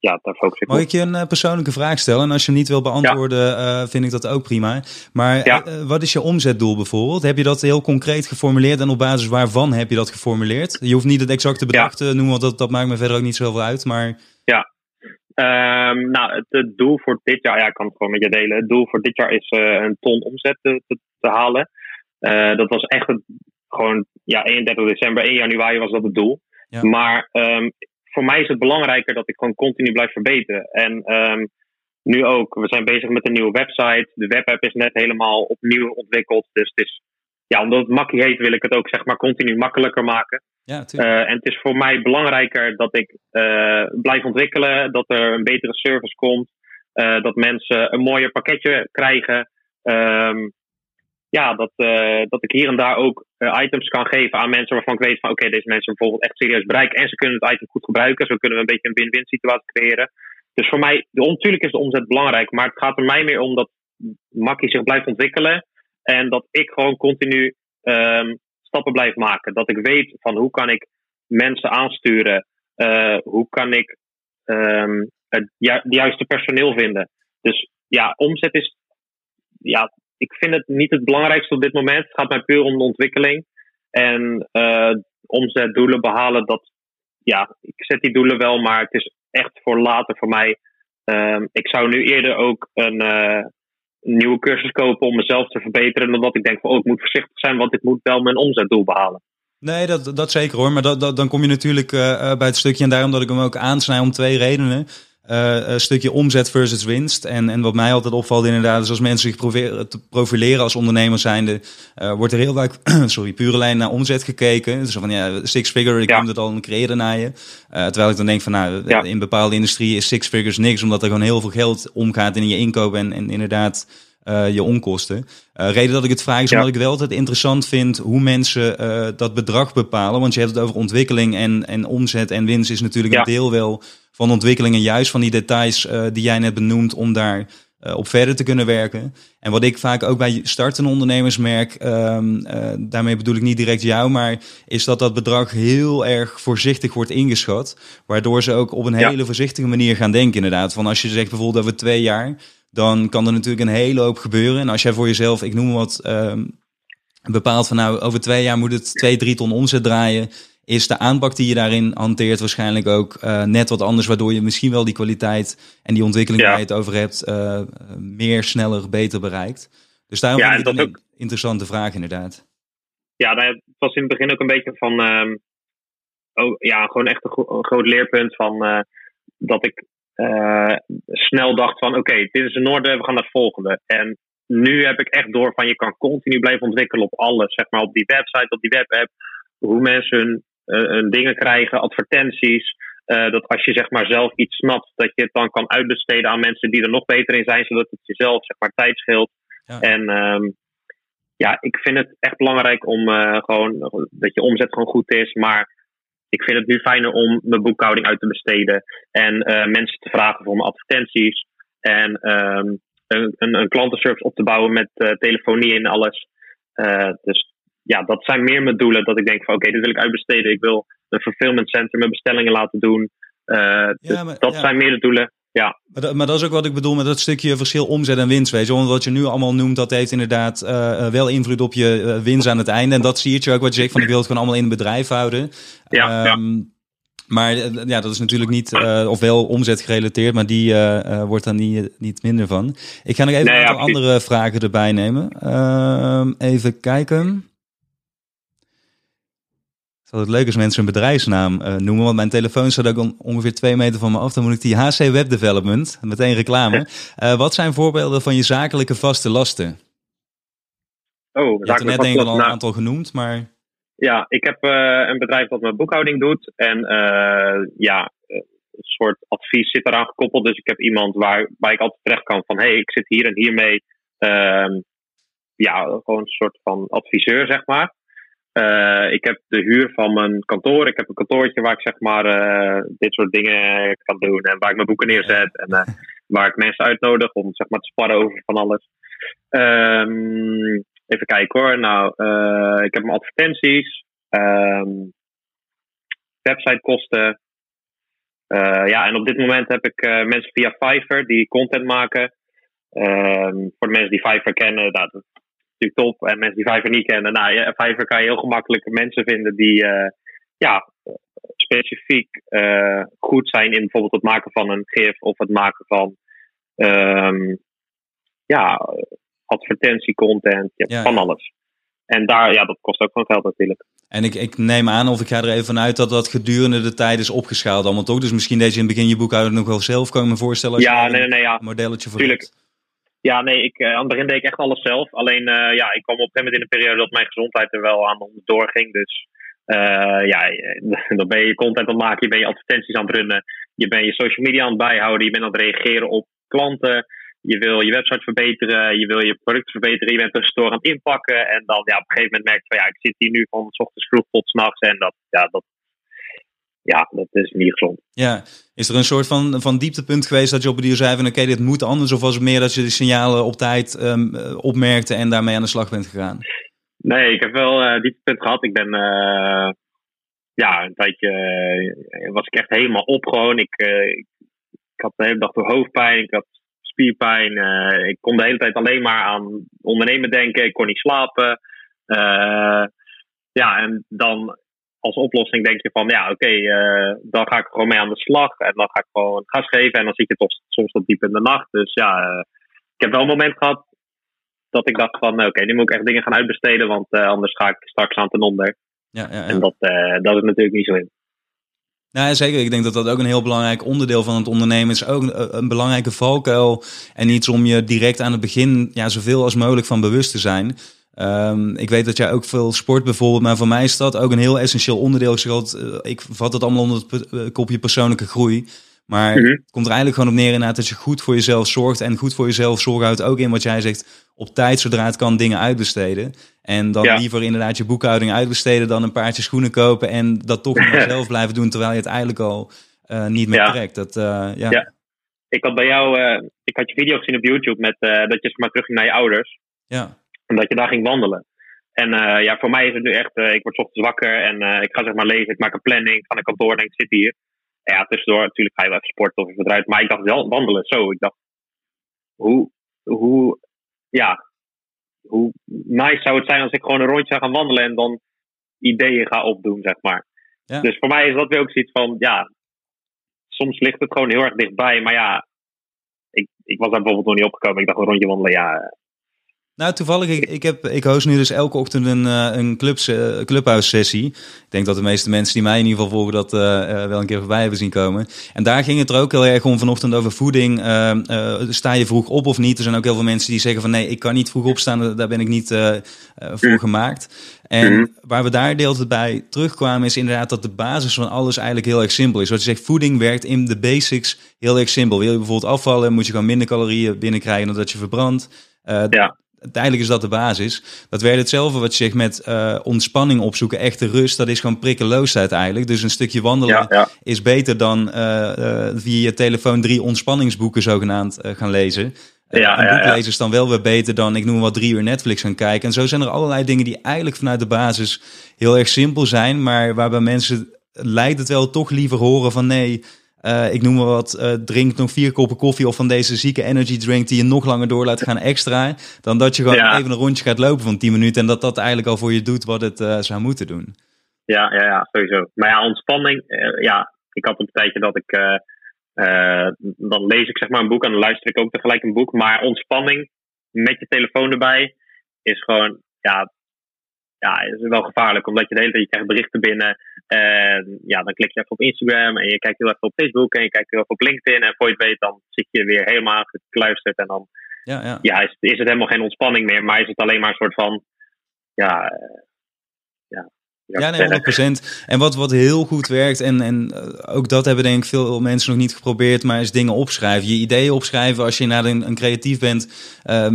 ja, daar focus ik Mag ik je een uh, persoonlijke vraag stellen? En als je niet wil beantwoorden, ja. uh, vind ik dat ook prima. Maar ja. uh, wat is je omzetdoel bijvoorbeeld? Heb je dat heel concreet geformuleerd en op basis waarvan heb je dat geformuleerd? Je hoeft niet het exacte bedrag te noemen, want dat, dat maakt me verder ook niet zoveel uit. Maar... Ja, um, nou, het, het, doel voor dit jaar, ja, ik kan het gewoon met je delen. Het doel voor dit jaar is een ton omzet te, te, te halen. dat was echt het, gewoon, ja, 31 december, 1 januari was dat het doel. Ja. Maar um, voor mij is het belangrijker dat ik gewoon continu blijf verbeteren. En um, nu ook, we zijn bezig met een nieuwe website. De webapp is net helemaal opnieuw ontwikkeld. Dus het is, ja, omdat het makkie heet, wil ik het ook zeg maar continu makkelijker maken. Ja, uh, en het is voor mij belangrijker dat ik uh, blijf ontwikkelen, dat er een betere service komt, uh, dat mensen een mooier pakketje krijgen. Um, ja, dat, dat ik hier en daar ook items kan geven aan mensen waarvan ik weet van oké, deze mensen bijvoorbeeld echt serieus bereiken en ze kunnen het item goed gebruiken. Zo kunnen we een beetje een win-win situatie creëren. Dus voor mij, natuurlijk is de omzet belangrijk, maar het gaat er mij meer om dat Makkie zich blijft ontwikkelen en dat ik gewoon continu um, stappen blijf maken. Dat ik weet van hoe kan ik mensen aansturen, uh, hoe kan ik um, het ju juiste personeel vinden. Dus ja, omzet is ja, ik vind het niet het belangrijkste op dit moment. Het gaat mij puur om de ontwikkeling. En uh, omzet, doelen behalen, dat, ja, ik zet die doelen wel, maar het is echt voor later voor mij. Uh, ik zou nu eerder ook een uh, nieuwe cursus kopen om mezelf te verbeteren. Dan dat ik denk van, oh, ik moet voorzichtig zijn, want ik moet wel mijn omzetdoel behalen. Nee, dat, dat zeker hoor. Maar dat, dan kom je natuurlijk uh, bij het stukje, en daarom dat ik hem ook aansnij om twee redenen. Uh, stukje omzet versus winst. En, en wat mij altijd opvalt inderdaad, is als mensen zich proberen te profileren als ondernemer zijnde, uh, wordt er heel vaak, sorry, pure lijn naar omzet gekeken. Dus van ja, six figure, ik ja. het al een creëren naar je. terwijl ik dan denk van nou, ja. in bepaalde industrie is six figures niks, omdat er gewoon heel veel geld omgaat in je inkoop en, en inderdaad uh, je onkosten. Uh, reden dat ik het vraag is omdat ik wel altijd interessant vind hoe mensen uh, dat bedrag bepalen. Want je hebt het over ontwikkeling en, en omzet en winst is natuurlijk een deel wel van ontwikkeling. En juist van die details die jij net benoemt om daar op verder te kunnen werken. En wat ik vaak ook bij startende ondernemers merk, um, daarmee bedoel ik niet direct jou, maar is dat dat bedrag heel erg voorzichtig wordt ingeschat. Waardoor ze ook op een hele voorzichtige manier gaan denken inderdaad. Van als je zegt bijvoorbeeld over twee jaar dan kan er natuurlijk een hele hoop gebeuren. En als jij voor jezelf, ik noem wat, uh, bepaalt van nou, over twee jaar moet het twee, drie ton omzet draaien, is de aanpak die je daarin hanteert waarschijnlijk ook uh, net wat anders, waardoor je misschien wel die kwaliteit en die ontwikkeling waar je het over hebt, uh, meer, sneller, beter bereikt. Dus daarom ja, vind ik dat een ook... interessante vraag inderdaad. Ja, nou, het was in het begin ook een beetje van, uh, oh, ja, gewoon echt een, een groot leerpunt van uh, dat ik snel dacht van oké, dit is in orde, we gaan naar het volgende. En nu heb ik echt door van je kan continu blijven ontwikkelen op alles. Zeg maar op die website, op die webapp. Hoe mensen hun dingen krijgen, advertenties. Uh, dat als je zeg maar zelf iets snapt, dat je het dan kan uitbesteden aan mensen die er nog beter in zijn, zodat het jezelf zeg maar tijd scheelt. Ja. En um, ja, ik vind het echt belangrijk om uh, gewoon dat je omzet gewoon goed is. Maar ik vind het nu fijner om mijn boekhouding uit te besteden en uh, mensen te vragen voor mijn advertenties. En um, een, een, een, klantenservice op te bouwen met telefonie en alles. Dus ja, dat zijn meer mijn doelen. Dat ik denk van oké, okay, dit wil ik uitbesteden. Ik wil een fulfillment center mijn bestellingen laten doen. Ja, dus maar, dat zijn meer de doelen. Ja. Maar dat, maar, dat is ook wat ik bedoel met dat stukje verschil omzet en winst. Weet je? Want wat je nu allemaal noemt, dat heeft inderdaad uh, wel invloed op je uh, winst aan het einde. En dat zie je ook wat je zegt van ik wil het gewoon allemaal in een bedrijf houden. Ja, um, ja. Maar ja, dat is natuurlijk niet, uh, of wel omzet gerelateerd, maar die wordt dan niet, niet minder van. Ik ga nog even nee, een aantal ja, andere vragen erbij nemen. Ehm, even kijken dat het leuk is mensen een bedrijfsnaam uh, noemen. Want mijn telefoon staat ook ongeveer twee meter van me af. Dan moet ik die HC Web Development, meteen reclame. Uh, wat zijn voorbeelden van je zakelijke vaste lasten? Oh, je hebt er net denk ik al een aantal genoemd, maar... Ja, ik heb uh, een bedrijf dat mijn boekhouding doet. En ja, een soort advies zit eraan gekoppeld. Dus ik heb iemand waar, waar ik altijd terecht kan van... hé, hey, ik zit hier en hiermee. Ehm, ja, gewoon een soort van adviseur, zeg maar. Uh, ik heb de huur van mijn kantoor. Ik heb een kantoortje waar ik zeg maar uh, dit soort dingen kan doen. En waar ik mijn boeken neerzet. En uh, waar ik mensen uitnodig om zeg maar te sparren over van alles. Um, even kijken hoor. Nou, ik heb mijn advertenties. Um, websitekosten. ja, en op dit moment heb ik mensen via Fiverr die content maken. Um, voor de mensen die Fiverr kennen, dat, natuurlijk top. En mensen die Fiverr niet kennen, nou ja, Fiverr kan je heel gemakkelijk mensen vinden die uh, ja, specifiek uh, goed zijn in bijvoorbeeld het maken van een gif of het maken van um, ja, advertentiecontent, ja, ja, van alles. En daar, ja, dat kost ook gewoon geld natuurlijk. En ik, ik neem aan, of ik ga er even vanuit dat dat gedurende de tijd is opgeschaald allemaal toch? Dus misschien deze in het begin je boekhouder nog wel zelf, kan ik me voorstellen. Als ja, je nee, nee, nee, ja. een modelletje voor Tuurlijk. Ja, nee, ik, uh, aan het begin deed ik echt alles zelf. Alleen, uh, ja, ik kwam op een gegeven moment in een periode dat mijn gezondheid er wel aan onderdoor ging. Dus uh, ja, dan ben je content aan het maken, je bent je advertenties aan het runnen, je bent je social media aan het bijhouden, je bent aan het reageren op klanten, je wil je website verbeteren, je wil je product verbeteren, je bent tussendoor aan het inpakken. En dan ja, op een gegeven moment merk je van ja, ik zit hier nu van s ochtends vroeg tot s'nachts en dat, ja, dat, ja, dat is niet gezond. Ja, is er een soort van, van dieptepunt geweest dat je op een duur zei van oké, dit moet anders? Of was het meer dat je de signalen op tijd um, opmerkte en daarmee aan de slag bent gegaan? Nee, ik heb wel uh, dieptepunt gehad. Ik ben, uh, ja, een tijdje uh, was ik echt helemaal op gewoon. Ik, ik, ik, had de hele dag door hoofdpijn, ik had spierpijn. ik kon de hele tijd alleen maar aan ondernemen denken. Ik kon niet slapen. ja, en dan als oplossing denk je van ja, oké, okay, uh, dan ga ik gewoon mee aan de slag. En dan ga ik gewoon gas geven. En dan zit je toch soms tot diep in de nacht. Dus ja, uh, ik heb wel een moment gehad dat ik dacht van oké, okay, nu moet ik echt dingen gaan uitbesteden. Want uh, anders ga ik straks aan ten onder. Ja, ja, ja. En dat, dat is natuurlijk niet zo in. Nou, zeker. Ik denk dat dat ook een heel belangrijk onderdeel van het ondernemen is. Ook een, belangrijke valkuil. En iets om je direct aan het begin ja, zoveel als mogelijk van bewust te zijn. Um, ik weet dat jij ook veel sport bijvoorbeeld, maar voor mij is dat ook een heel essentieel onderdeel. Ik, zeg ik vat het allemaal onder het kopje persoonlijke groei. Maar mhm. het komt er eigenlijk gewoon op neer inderdaad dat je goed voor jezelf zorgt. En goed voor jezelf zorgen houdt ook in wat jij zegt. Op tijd, zodra het kan, dingen uitbesteden. En dan liever inderdaad je boekhouding uitbesteden dan een paardje schoenen kopen. En dat toch nog zelf blijven doen terwijl je het eigenlijk al uh, niet meer trekt. Dat, ja. ja. Ik had bij jou, ik had je video gezien op YouTube met dat je maar terug ging naar je ouders. Ja. En dat je daar ging wandelen. En ja, voor mij is het nu echt, ik word ochtends wakker en ik ga zeg maar lezen, ik maak een planning, ik ga naar kantoor en ik zit hier ja, tussendoor natuurlijk ga je wel even sporten of eruit. Maar ik dacht wel wandelen zo. Ik dacht, hoe, hoe, ja, hoe nice zou het zijn als ik gewoon een rondje zou gaan wandelen en dan ideeën ga opdoen, zeg maar. Ja. Dus voor mij is dat weer ook zoiets van, ja, soms ligt het gewoon heel erg dichtbij. Maar ja, ik, ik was daar bijvoorbeeld nog niet opgekomen. Ik dacht een rondje wandelen, ja, nou, toevallig, ik, ik, heb, ik host nu dus elke ochtend een, uh, een clubs, uh, clubhuissessie. Ik denk dat de meeste mensen die mij in ieder geval volgen dat uh, wel een keer voorbij hebben zien komen. En daar ging het er ook heel erg om vanochtend over voeding. sta je vroeg op of niet? Er zijn ook heel veel mensen die zeggen van nee, ik kan niet vroeg opstaan, daar ben ik niet voor gemaakt. En mhm. waar we daar deelt bij terugkwamen is inderdaad dat de basis van alles eigenlijk heel erg simpel is. Wat je zegt, voeding werkt in de basics heel erg simpel. Wil je bijvoorbeeld afvallen, moet je gewoon minder calorieën binnenkrijgen dan dat je verbrandt. ja uiteindelijk is dat de basis. Dat werkt hetzelfde wat je zegt met uh, ontspanning opzoeken, echte rust. Dat is gewoon prikkeloosheid eigenlijk. Dus een stukje wandelen is beter dan uh, uh, via je telefoon drie ontspanningsboeken zogenaamd gaan lezen. Ja, een boek lezen is dan wel weer beter dan, ik noem wat, drie uur Netflix gaan kijken. En zo zijn er allerlei dingen die eigenlijk vanuit de basis heel erg simpel zijn. Maar waarbij mensen lijkt het wel toch liever horen van nee, uh, ik noem maar wat, uh, drink nog vier koppen koffie of van deze zieke energy drink die je nog langer door laat gaan extra. Dan dat je gewoon even een rondje gaat lopen van 10 minuten en dat dat eigenlijk al voor je doet wat het uh, zou moeten doen. Ja, ja, ja, sowieso. Maar ja, ontspanning, ja, ik had een tijdje dat ik, dan lees ik zeg maar een boek en dan luister ik ook tegelijk een boek. Maar ontspanning met je telefoon erbij is gewoon, ja, ja, is wel gevaarlijk, omdat je de hele tijd je krijgt berichten binnen. En ja, dan klik je even op Instagram en je kijkt heel even op Facebook en je kijkt heel even op LinkedIn. En voor je het weet, dan zit je weer helemaal gekluisterd. En dan ja, ja. ja is, is het helemaal geen ontspanning meer, maar is het alleen maar een soort van ja, ja, nee, 100%. En wat, wat heel goed werkt, en, en eh, ook dat hebben denk ik veel mensen nog niet geprobeerd, maar is dingen opschrijven. Je ideeën opschrijven als je naar een, een creatief bent. Uh,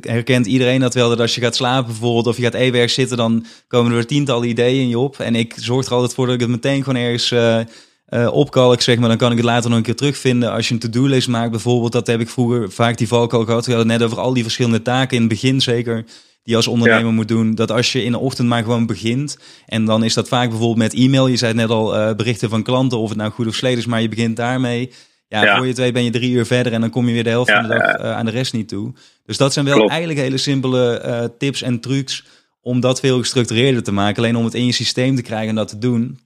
herkent iedereen dat wel, dat als je gaat slapen bijvoorbeeld, of je gaat e-werk zitten, dan komen er tientallen ideeën in je op. En ik zorg er altijd voor dat ik het meteen gewoon ergens... Uh, uh, opkalk, zeg maar, dan kan ik het later nog een keer terugvinden. Als je een to-do-list maakt bijvoorbeeld, dat heb ik vroeger vaak die valkuil gehad. We hadden het net over al die verschillende taken in het begin zeker die je als ondernemer moet doen. Dat als je in de ochtend maar gewoon begint. En dan is dat vaak bijvoorbeeld met e-mail. Je zei net al uh, berichten van klanten, of het nou goed of slecht is, maar je begint daarmee. Ja, voor je twee ben je drie uur verder en dan kom je weer de helft van de dag uh, aan de rest niet toe. Dus dat zijn wel eigenlijk hele simpele uh, tips en trucs om dat veel gestructureerder te maken. Alleen om het in je systeem te krijgen en dat te doen.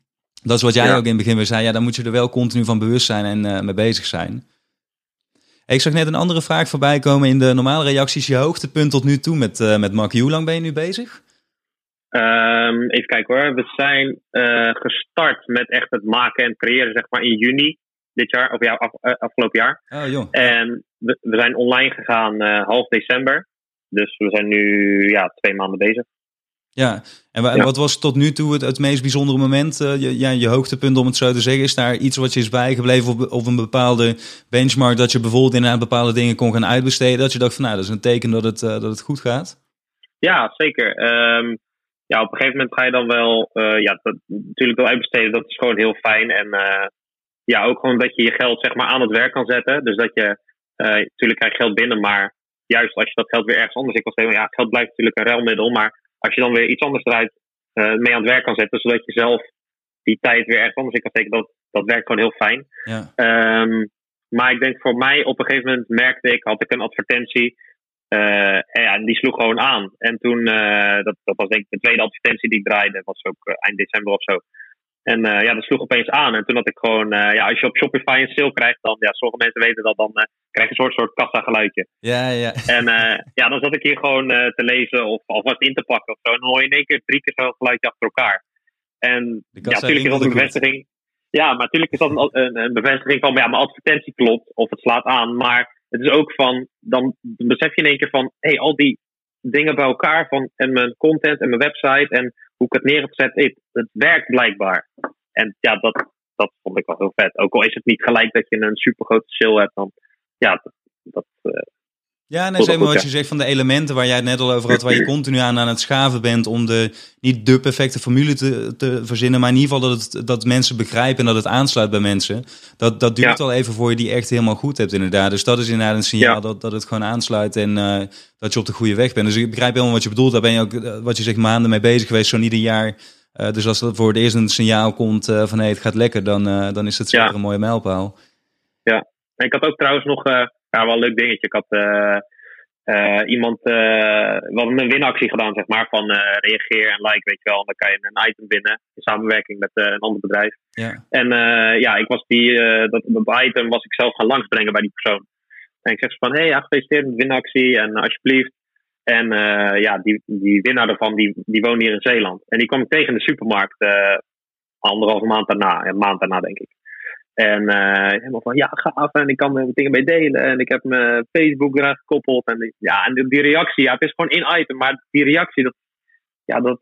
Dat is wat jij ook in het begin weer zei. Ja, dan moet je er wel continu van bewust zijn en mee bezig zijn. Ik zag net een andere vraag voorbij komen in de normale reacties. Je hoogtepunt tot nu toe met, uh, met Mark. Hoe lang ben je nu bezig? Um, even kijken hoor. We zijn uh, gestart met echt het maken en creëren zeg maar in juni dit jaar, of ja, af, uh, afgelopen jaar. Oh, joh. En we, we zijn online gegaan half december. Dus we zijn nu ja, twee maanden bezig. Ja, en wat was tot nu toe het, het meest bijzondere moment, uh, je, ja, je hoogtepunt om het zo te zeggen? Is daar iets wat je is bijgebleven op, op een bepaalde benchmark, dat je bijvoorbeeld inderdaad bepaalde dingen kon gaan uitbesteden? Dat je dacht van nou, dat is een teken dat het, uh, dat het goed gaat? Ja, zeker. Um, ja, op een gegeven moment ga je dan wel, uh, ja, dat, natuurlijk wel uitbesteden, dat is gewoon heel fijn. En ja, ook gewoon dat je je geld zeg maar aan het werk kan zetten. Dus dat je, natuurlijk krijg je geld binnen, maar juist als je dat geld weer ergens anders in kan steken, ja, geld blijft natuurlijk een ruilmiddel, maar als je dan weer iets anders eruit uh, mee aan het werk kan zetten, zodat je zelf die tijd weer ergens anders in kan steken, dat, dat werkt gewoon heel fijn. Ja. Um, maar ik denk voor mij, op een gegeven moment merkte ik, had ik een advertentie. Uh, en, ja, en die sloeg gewoon aan. En toen, uh, dat, dat was denk ik de tweede advertentie die ik draaide, was ook eind december of zo. En uh, ja, dat sloeg opeens aan. En toen had ik gewoon, uh, ja, als je op Shopify een sale krijgt, dan, ja, sommige mensen weten dat, dan uh, krijg je een soort, soort kassa geluidje. Ja, ja. En ja, dan zat ik hier gewoon te lezen of alvast in te pakken of zo. En dan hoor je in één keer drie keer zo'n geluidje achter elkaar. En ja, natuurlijk is dat een bevestiging. Ja, maar natuurlijk is dat een, een, bevestiging van, ja, mijn advertentie klopt of het slaat aan. Maar het is ook van, dan besef je in één keer van, hé, hey, al die dingen bij elkaar van en mijn content en mijn website en hoe ik het neer heb gezet, het werkt blijkbaar. En ja, dat, dat vond ik wel heel vet. Ook al is het niet gelijk dat je een super grote sale hebt, dan ja, dat. dat uh, ja, net helemaal wat je zegt van de elementen waar jij het net al over had, waar je continu aan aan het schaven bent om de, niet de perfecte formule te, te verzinnen, maar in ieder geval dat, het, dat mensen begrijpen en dat het aansluit bij mensen. Dat, dat duurt al even voor je die echt helemaal goed hebt inderdaad. Dus dat is inderdaad een signaal dat, dat het gewoon aansluit en uh, dat je op de goede weg bent. Dus ik begrijp helemaal wat je bedoelt. Daar ben je ook, eh, wat je zegt, maanden mee bezig geweest, zo niet een jaar. Uh, dus als er voor het eerst een signaal komt uh, van hey, het gaat lekker, dan, dan is het zeker een mooie mijlpaal. Ja, ik had ook trouwens nog ja, wel een leuk dingetje. Ik had uh, iemand, uh, we hadden een winactie gedaan, zeg maar, van uh, reageer en like, weet je wel. En dan kan je een item winnen in samenwerking met een ander bedrijf. Ja. En ja, ik was die, dat, dat item was ik zelf gaan langsbrengen bij die persoon. En ik zeg van, hé, hey, ja, gefeliciteerd met de winactie en alsjeblieft. En ja, die, die winnaar ervan, die, die woont hier in Zeeland. En die kwam ik tegen in de supermarkt anderhalve maand daarna, een maand daarna denk ik. En uh, helemaal van, ja, gaaf. En ik kan er dingen mee delen. En ik heb mijn Facebook eraan gekoppeld. En, ja, en die, reactie, ja, het is gewoon één item. Maar die reactie, dat, ja, dat,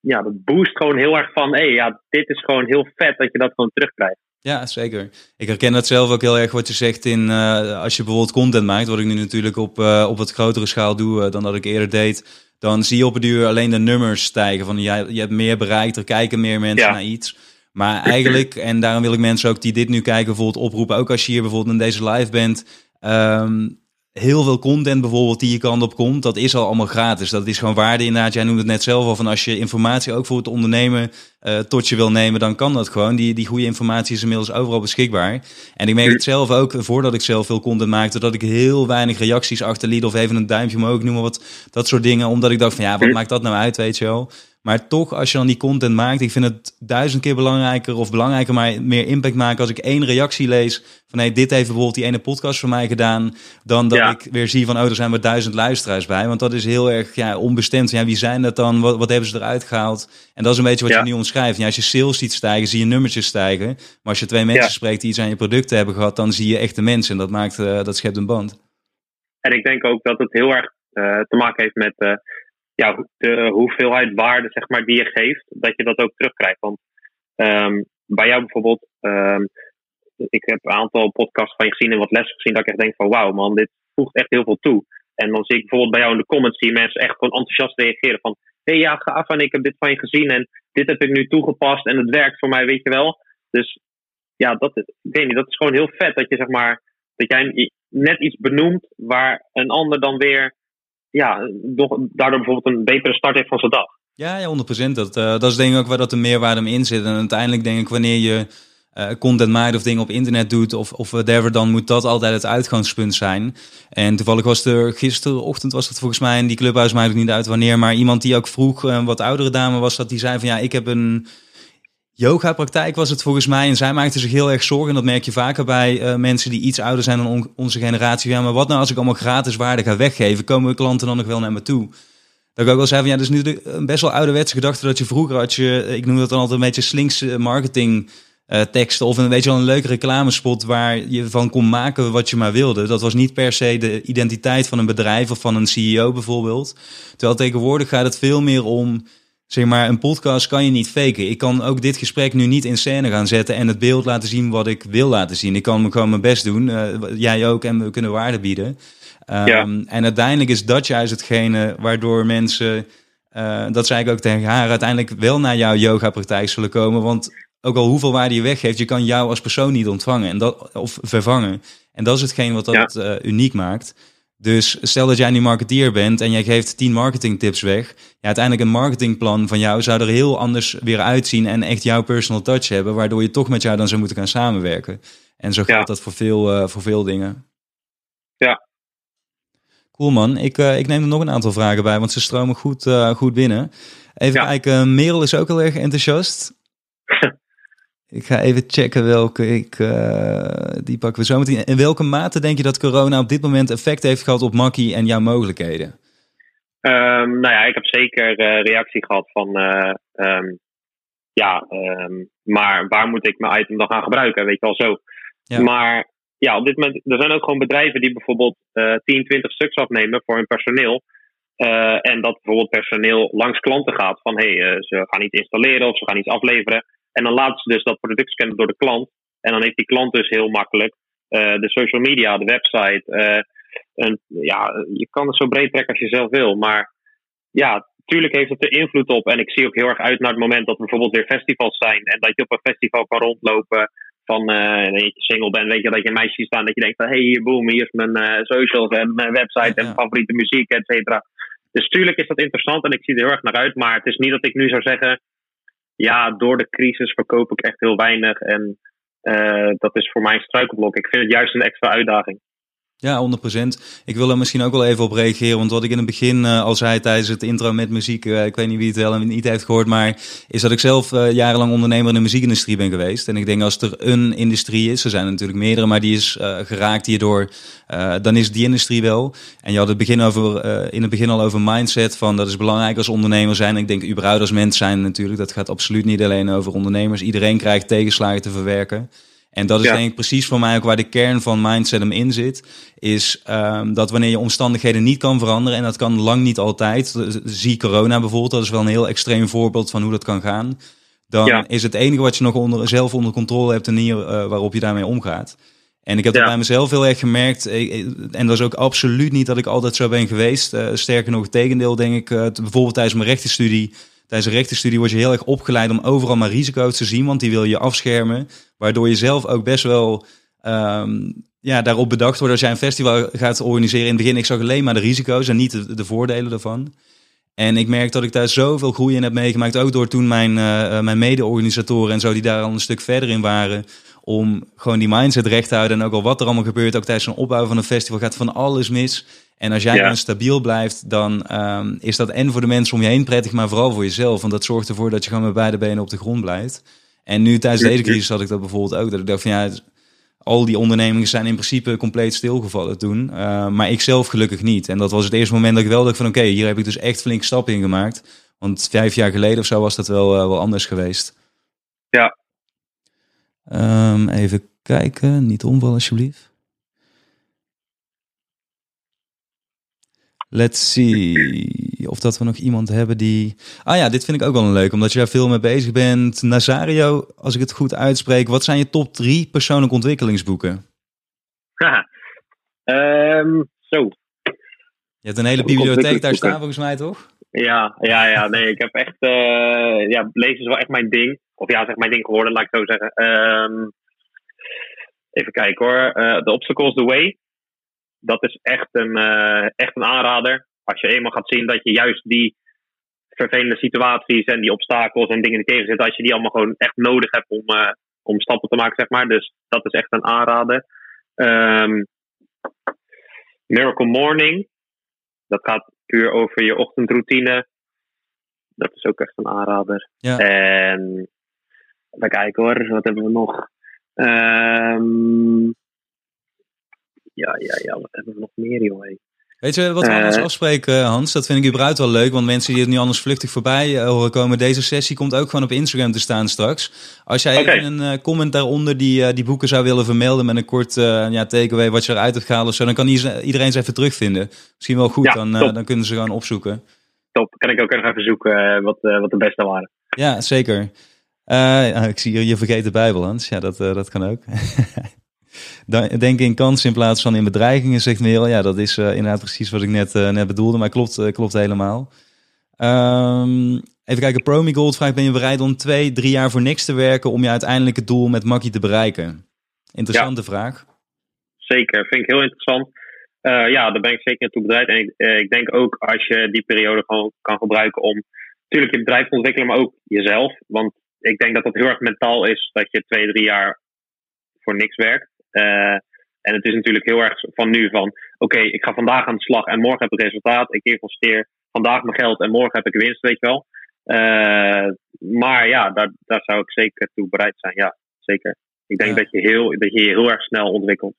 ja, dat boost gewoon heel erg van... Hé, hey, ja, dit is gewoon heel vet dat je dat gewoon terugkrijgt. Ja, zeker. Ik herken dat zelf ook heel erg wat je zegt in... Uh, als je bijvoorbeeld content maakt, wat ik nu natuurlijk op, uh, op wat grotere schaal doe dan dat ik eerder deed... Dan zie je op het duur alleen de nummers stijgen. Van, je, je hebt meer bereikt, er kijken meer mensen naar iets... Maar eigenlijk, en daarom wil ik mensen ook die dit nu kijken bijvoorbeeld oproepen, ook als je hier bijvoorbeeld in deze live bent, um, heel veel content bijvoorbeeld die je kant op komt, dat is al allemaal gratis. Dat is gewoon waarde inderdaad. Jij noemde het net zelf al van als je informatie ook voor het ondernemen uh, tot je wil nemen, dan kan dat gewoon. Die, die goede informatie is inmiddels overal beschikbaar. En ik merk het zelf ook, voordat ik zelf veel content maakte, dat ik heel weinig reacties achterliet of even een duimpje omhoog noemen, wat dat soort dingen. Omdat ik dacht van ja, wat maakt dat nou uit, weet je wel. Maar toch, als je dan die content maakt, ik vind het duizend keer belangrijker of belangrijker, maar meer impact maken als ik één reactie lees van hey, dit heeft bijvoorbeeld die ene podcast voor mij gedaan, dan dat ik weer zie van oh, er zijn maar duizend luisteraars bij. Want dat is heel erg ja, onbestemd. Ja, wie zijn dat dan? Wat, wat hebben ze eruit gehaald? En dat is een beetje wat je nu omschrijft. Ja, als je sales ziet stijgen, zie je nummertjes stijgen. Maar als je twee mensen spreekt die iets aan je producten hebben gehad, dan zie je echte mensen. En dat maakt, uh, dat schept een band. En ik denk ook dat het heel erg uh, te maken heeft met uh, ja, de hoeveelheid waarde zeg maar, die je geeft, dat je dat ook terugkrijgt. Want um, bij jou bijvoorbeeld, um, ik heb een aantal podcasts van je gezien en wat lessen gezien, dat ik echt denk van wauw man, dit voegt echt heel veel toe. En dan zie ik bijvoorbeeld bij jou in de comments, zie mensen echt gewoon enthousiast reageren van hé hey, ja, gaaf en ik heb dit van je gezien en dit heb ik nu toegepast en het werkt voor mij, weet je wel. Dus ja, dat, ik weet niet, dat is gewoon heel vet dat je zeg maar, dat jij net iets benoemt waar een ander dan weer ja, daardoor bijvoorbeeld een betere start heeft van zijn dag. Ja, ja 100%. Dat, uh, dat is denk ik ook waar dat de meerwaarde in zit. En uiteindelijk denk ik wanneer je uh, content maakt of dingen op internet doet of, of whatever, dan moet dat altijd het uitgangspunt zijn. En toevallig was er gisterochtend was het volgens mij in die clubhuis, maakt het niet uit wanneer, maar iemand die ook vroeg, een wat oudere dame was dat, die zei van ja, ik heb een yoga-praktijk was het volgens mij. En zij maakte zich heel erg zorgen. En dat merk je vaker bij uh, mensen die iets ouder zijn dan onze generatie. Ja, maar wat nou als ik allemaal gratis waarde ga weggeven? Komen klanten dan nog wel naar me toe? Dat ik ook wel zei van ja, is nu een best wel ouderwetse gedachte dat je vroeger had je, ik noem dat dan altijd een beetje slinks marketing uh, teksten of een beetje wel een leuke reclamespot waar je van kon maken wat je maar wilde. Dat was niet per se de identiteit van een bedrijf of van een CEO bijvoorbeeld. Terwijl tegenwoordig gaat het veel meer om Zeg maar, een podcast kan je niet faken. Ik kan ook dit gesprek nu niet in scène gaan zetten en het beeld laten zien wat ik wil laten zien. Ik kan gewoon mijn best doen. Uh, jij ook en we kunnen waarde bieden. Um, ja. En uiteindelijk is dat juist hetgene waardoor mensen, uh, dat zei ik ook tegen haar, uiteindelijk wel naar jouw yoga-praktijk zullen komen. Want ook al hoeveel waarde je weggeeft, je kan jou als persoon niet ontvangen en dat, of vervangen. En dat is hetgeen wat dat ja. uh, uniek maakt. Dus stel dat jij nu marketeer bent en jij geeft 10 marketingtips weg. Ja, uiteindelijk een marketingplan van jou zou er heel anders weer uitzien en echt jouw personal touch hebben, waardoor je toch met jou dan zou moeten gaan samenwerken. En zo geldt dat voor veel, uh, voor veel dingen. Ja. Cool man. Ik, uh, ik neem er nog een aantal vragen bij, want ze stromen goed, uh, goed binnen. Even ja. kijken, Merel is ook heel erg enthousiast. Ik ga even checken welke ik. Uh, die pakken we zo meteen. In welke mate denk je dat corona op dit moment effect heeft gehad op Makkie en jouw mogelijkheden? Um, nou ja, ik heb zeker uh, reactie gehad van uh, um, ja, ehm, maar waar moet ik mijn item dan gaan gebruiken? Weet je wel zo. Maar ja, op dit moment, er zijn ook gewoon bedrijven die bijvoorbeeld uh, 10, 20 stuks afnemen voor hun personeel. En dat bijvoorbeeld personeel langs klanten gaat van hé, hey, ze gaan iets installeren of ze gaan iets afleveren. En dan laten ze dus dat product scannen door de klant. En dan heeft die klant dus heel makkelijk uh, de social media, de website. en, ja, je kan het zo breed trekken als je zelf wil. Maar ja, tuurlijk heeft het er invloed op. En ik zie ook heel erg uit naar het moment dat er bijvoorbeeld weer festivals zijn. En dat je op een festival kan rondlopen van uh, dat je single bent, weet je, dat je een meisje staan, dat je denkt van, hé, hey, boom, hier is mijn uh, socials en mijn website en favoriete muziek, et cetera. Dus tuurlijk is dat interessant en ik zie er heel erg naar uit, maar het is niet dat ik nu zou zeggen, ja, door de crisis verkoop ik echt heel weinig en uh, dat is voor mij een struikelblok. Ik vind het juist een extra uitdaging. Ja, 100%. Ik wil er misschien ook wel even op reageren. Want wat ik in het begin uh, al zei tijdens het intro met muziek, uh, ik weet niet wie het wel en niet heeft gehoord, maar is dat ik zelf uh, jarenlang ondernemer in de muziekindustrie ben geweest. En ik denk als er een industrie is, er zijn natuurlijk meerdere, maar die is geraakt hierdoor, dan is die industrie wel. En je had het begin over, in het begin al over mindset, van dat is belangrijk als ondernemer zijn. Ik denk überhaupt als mens zijn natuurlijk, dat gaat absoluut niet alleen over ondernemers. Iedereen krijgt tegenslagen te verwerken. En dat is denk ik precies voor mij ook waar de kern van mindset hem in zit. Is um, dat wanneer je omstandigheden niet kan veranderen, en dat kan lang niet altijd. Zie corona bijvoorbeeld, dat is wel een heel extreem voorbeeld van hoe dat kan gaan. Dan is het enige wat je nog onder, zelf onder controle hebt, de manier uh, waarop je daarmee omgaat. En ik heb ja. dat bij mezelf heel erg gemerkt. En dat is ook absoluut niet dat ik altijd zo ben geweest. Uh, sterker nog, het tegendeel denk ik. Uh, bijvoorbeeld tijdens mijn rechtenstudie Tijdens een rechtenstudie word je heel erg opgeleid om overal maar risico's te zien, want die wil je afschermen. Waardoor je zelf ook best wel um, ja, daarop bedacht wordt als jij een festival gaat organiseren. In het begin, ik zag alleen maar de risico's en niet de, de voordelen daarvan. En ik merk dat ik daar zoveel groei in heb meegemaakt. Ook door toen mijn, uh, mijn mede-organisatoren en zo, die daar al een stuk verder in waren. Om gewoon die mindset recht te houden. En ook al wat er allemaal gebeurt, ook tijdens een opbouw van een festival gaat van alles mis. En als jij ja. dan stabiel blijft, dan um, is dat en voor de mensen om je heen prettig, maar vooral voor jezelf. Want dat zorgt ervoor dat je gewoon met beide benen op de grond blijft. En nu tijdens deze crisis had ik dat bijvoorbeeld ook. Dat ik dacht van ja, al die ondernemingen zijn in principe compleet stilgevallen toen. Uh, maar ik zelf gelukkig niet. En dat was het eerste moment dat ik wel dacht van oké, okay, hier heb ik dus echt flink stappen in gemaakt. Want vijf jaar geleden of zo was dat wel, uh, wel anders geweest. Ja. Um, even kijken, niet omvallen alsjeblieft. Let's see of dat we nog iemand hebben die... Ah ja, dit vind ik ook wel een leuk, omdat je daar veel mee bezig bent. Nazario, als ik het goed uitspreek, wat zijn je top drie persoonlijke ontwikkelingsboeken? um, zo. Je hebt een hele bibliotheek daar staan volgens mij, toch? Ja, ja, ja. Nee, ik heb echt... Uh, ja, lezen is wel echt mijn ding. Of ja, zeg mijn ding geworden, laat ik zo zeggen. Um, even kijken hoor. Uh, The Obstacles the Way dat is echt een, uh, echt een aanrader. Als je eenmaal gaat zien dat je juist die vervelende situaties en die obstakels en dingen die tegenzitten, als je die allemaal gewoon echt nodig hebt om, uh, om stappen te maken, zeg maar. Dus dat is echt een aanrader. Um, Miracle Morning, dat gaat puur over je ochtendroutine. Dat is ook echt een aanrader. Ja. En even kijken hoor, wat hebben we nog? Um, ja, ja, ja, wat hebben we nog meer, joh. Weet je wat we uh, anders afspreken, Hans? Dat vind ik überhaupt wel leuk, want mensen die het nu anders vluchtig voorbij uh, horen komen, deze sessie komt ook gewoon op Instagram te staan straks. Als jij okay. even een uh, comment daaronder die, die boeken zou willen vermelden met een kort ja, takeaway wat je eruit hebt gehaald of zo, dan kan iedereen ze even terugvinden. Misschien wel goed, ja, dan, dan kunnen ze gewoon opzoeken. Top, kan ik ook even zoeken wat, wat de beste waren. Ja, zeker. Ik zie hier, je vergeet de Bijbel, Hans. Ja, dat, dat kan ook. denk in kansen in plaats van in bedreigingen, zegt Merel. Ja, dat is uh, inderdaad precies wat ik net, net bedoelde, maar klopt, klopt helemaal. Um, even kijken, Promi Gold vraagt, ben je bereid om twee, drie jaar voor niks te werken om je uiteindelijke doel met Makkie te bereiken? Interessante ja. vraag. Zeker, vind ik heel interessant. ja, daar ben ik zeker naartoe bereid. En ik, ik denk ook als je die periode gewoon kan gebruiken om natuurlijk je bedrijf te ontwikkelen, maar ook jezelf. Want ik denk dat dat heel erg mentaal is dat je twee, drie jaar voor niks werkt. Uh, en het is natuurlijk heel erg van nu van, oké, okay, ik ga vandaag aan de slag en morgen heb ik resultaat. Ik investeer vandaag mijn geld en morgen heb ik winst, weet je wel. Uh, maar ja, daar, daar zou ik zeker toe bereid zijn. Ja, zeker. Ik denk ja. dat, je heel, dat je je heel erg snel ontwikkelt.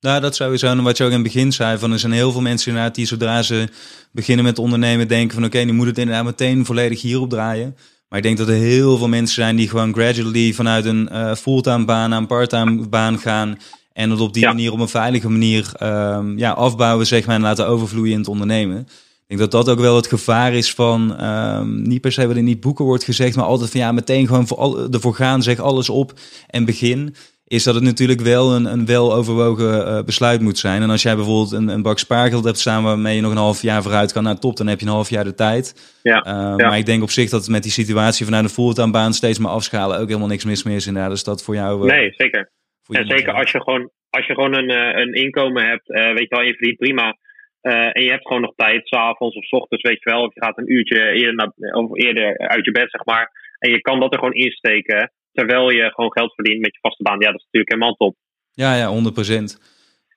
Nou, dat sowieso. En wat je ook in het begin zei, van er zijn heel veel mensen inderdaad die zodra ze beginnen met ondernemen denken van oké, okay, nu moet het inderdaad meteen volledig hierop draaien. Maar ik denk dat er heel veel mensen zijn die gewoon gradually vanuit een uh, fulltime baan naar een parttime baan gaan. En het op die manier op een veilige manier um, ja, afbouwen, zeg maar, en laten overvloeien in het ondernemen. Ik denk dat dat ook wel het gevaar is van, um, niet per se wat in die boeken wordt gezegd, maar altijd van ja, meteen gewoon voor al, ervoor gaan, zeg alles op en begin is dat het natuurlijk wel een, een weloverwogen uh, besluit moet zijn. En als jij bijvoorbeeld een, een bak spaargeld hebt staan waarmee je nog een half jaar vooruit kan naar top, dan heb je een half jaar de tijd. Ja, uh, Maar ik denk op zich dat met die situatie vanuit de fulltime baan steeds maar afschalen ook helemaal niks mis meer is inderdaad. Dus dat voor jou... Uh, nee, zeker. En zeker als je gewoon, als je gewoon een, een inkomen hebt, weet je wel, je verdient prima. en je hebt gewoon nog tijd, s'avonds of s ochtends, weet je wel. Of je gaat een uurtje eerder, naar, of eerder uit je bed, zeg maar. En je kan dat er gewoon insteken terwijl je gewoon geld verdient met je vaste baan. Ja, dat is natuurlijk helemaal top. Ja, ja, 100%.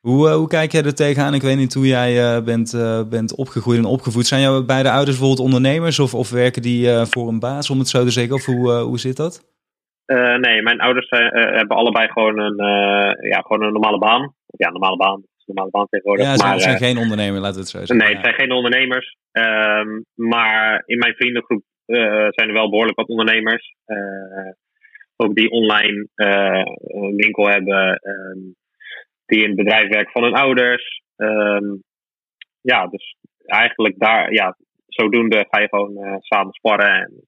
Hoe, uh, hoe kijk jij er tegenaan? Ik weet niet hoe jij uh, bent, uh, bent opgegroeid en opgevoed. Zijn jouw beide ouders bijvoorbeeld ondernemers of, of werken die voor een baas, om het zo te zeggen? Of hoe, hoe zit dat? nee, mijn ouders hebben allebei gewoon een, ja, gewoon een normale baan. Ja, normale baan. Normale baan tegenwoordig. Ja, ze maar, zijn geen ondernemers, laten we het zo zeggen. Nee, het zijn geen ondernemers. Um, maar in mijn vriendengroep zijn er wel behoorlijk wat ondernemers ook die online uh, winkel hebben, um, die in het bedrijf werken van hun ouders. Um, ja, dus eigenlijk daar, ja, zodoende ga je gewoon uh, samen sparren en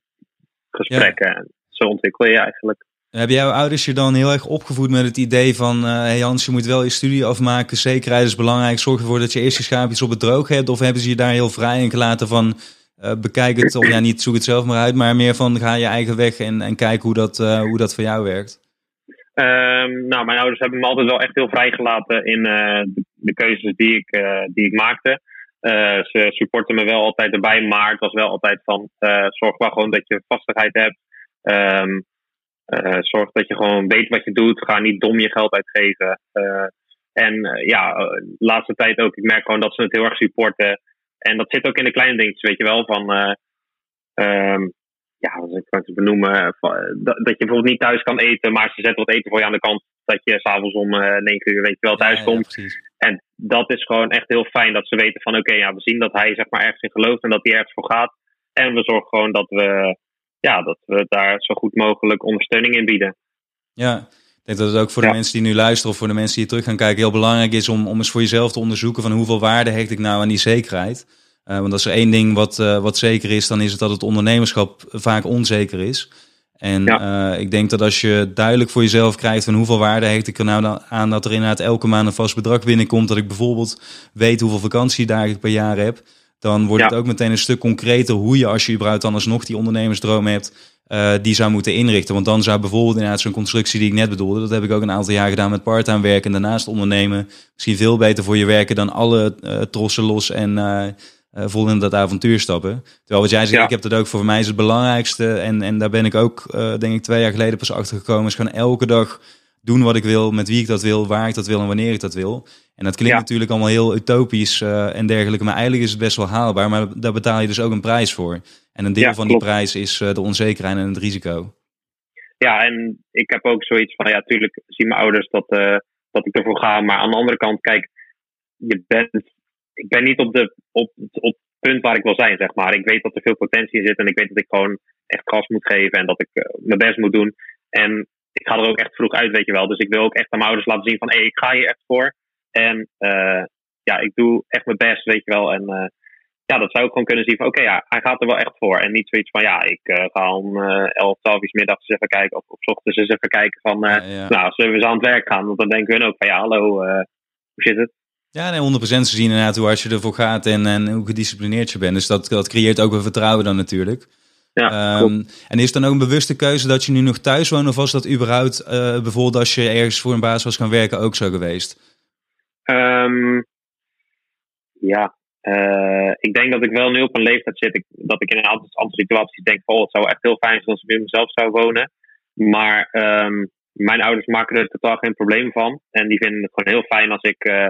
gesprekken. Ja. En zo ontwikkel je eigenlijk. Hebben jouw ouders je dan heel erg opgevoed met het idee van... Uh, hey Hans, je moet wel je studie afmaken, zekerheid is belangrijk... zorg ervoor dat je eerst je schaapjes op het droog hebt? Of hebben ze je daar heel vrij in gelaten van... Uh, bekijk het, of ja, niet zoek het zelf maar uit, maar meer van ga je eigen weg en, en kijk hoe dat, uh, hoe dat voor jou werkt? Um, nou, mijn ouders hebben me altijd wel echt heel vrijgelaten in uh, de, de, keuzes die ik, die ik maakte. ze supporten me wel altijd erbij, maar het was wel altijd van zorg wel gewoon dat je vastigheid hebt. Um, zorg dat je gewoon weet wat je doet. Ga niet dom je geld uitgeven. en ja, de laatste tijd ook. Ik merk gewoon dat ze het heel erg supporten. En dat zit ook in de kleine dingetjes, weet je wel. Van, um, ja, wat ik het benoemen. Van, dat, dat, je bijvoorbeeld niet thuis kan eten, maar ze zetten wat eten voor je aan de kant. Dat je s'avonds om 9 uur, weet je wel, thuis ja, komt. Ja, en dat is gewoon echt heel fijn dat ze weten van oké, okay, ja, we zien dat hij zeg maar ergens in gelooft en dat hij ergens voor gaat. En we zorgen gewoon dat we, ja, dat we daar zo goed mogelijk ondersteuning in bieden. Ja, denk dat het ook voor de mensen die nu luisteren of voor de mensen die terug gaan kijken heel belangrijk is om, om eens voor jezelf te onderzoeken van hoeveel waarde hecht ik nou aan die zekerheid. Uh, want als er één ding wat, uh, wat zeker is, dan is het dat het ondernemerschap vaak onzeker is. En ja. uh, ik denk dat als je duidelijk voor jezelf krijgt van hoeveel waarde hecht ik er nou aan dat er inderdaad elke maand een vast bedrag binnenkomt, dat ik bijvoorbeeld weet hoeveel vakantiedagen ik per jaar heb, dan wordt ja. het ook meteen een stuk concreter hoe je als je überhaupt dan alsnog die ondernemersdroom hebt, uh, die zou moeten inrichten. Want dan zou bijvoorbeeld inderdaad zo'n constructie die ik net bedoelde, dat heb ik ook een aantal jaar gedaan met parttime werken en daarnaast ondernemen. Misschien veel beter voor je werken dan alle uh, trossen los en uh, vol in dat avontuur stappen. Terwijl wat jij zegt, ja. ik heb dat ook voor mij is het belangrijkste. En, en daar ben ik ook, denk ik, twee jaar geleden pas achter gekomen. Is gewoon elke dag doen wat ik wil, met wie ik dat wil, waar ik dat wil en wanneer ik dat wil. En dat klinkt ja. natuurlijk allemaal heel utopisch en dergelijke, maar eigenlijk is het best wel haalbaar. Maar daar betaal je dus ook een prijs voor. En een deel ja, van klopt. die prijs is uh, de onzekerheid en het risico. Ja, en ik heb ook zoiets van, ja, tuurlijk zien mijn ouders dat, uh, dat ik ervoor ga. Maar aan de andere kant, kijk, je bent, ik ben niet op, de, op, op het punt waar ik wil zijn, zeg maar. Ik weet dat er veel potentie in zit en ik weet dat ik gewoon echt gas moet geven en dat ik mijn best moet doen. En ik ga er ook echt vroeg uit, weet je wel. Dus ik wil ook echt aan mijn ouders laten zien van, hé, hey, ik ga hier echt voor. En uh, ja, ik doe echt mijn best, weet je wel. En uh, ja, dat zou ik gewoon kunnen zien van, oké, okay, ja, hij gaat er wel echt voor. En niet zoiets van, ja, ik uh, ga om uh, 11, 12 uur middags eens even kijken. Of op ochtends eens even kijken van, ja, ja. nou, zullen we eens aan het werk gaan? Want dan denken hun ook van, ja, hallo, hoe zit het? Ja, nee, 100% ze zien inderdaad hoe hard je ervoor gaat en, en hoe gedisciplineerd je bent. Dus dat, dat creëert ook wel vertrouwen dan natuurlijk. Ja, um, en is dan ook een bewuste keuze dat je nu nog thuis woont? Of was dat überhaupt bijvoorbeeld als je ergens voor een baas was gaan werken ook zo geweest? Um, ja, uh, ik denk dat ik wel nu op een leeftijd zit. Dat ik in een aantal, aantal situaties denk: oh, het zou echt heel fijn zijn als ik bij mezelf zou wonen. Maar um, mijn ouders maken er totaal geen probleem van. En die vinden het gewoon heel fijn als ik uh,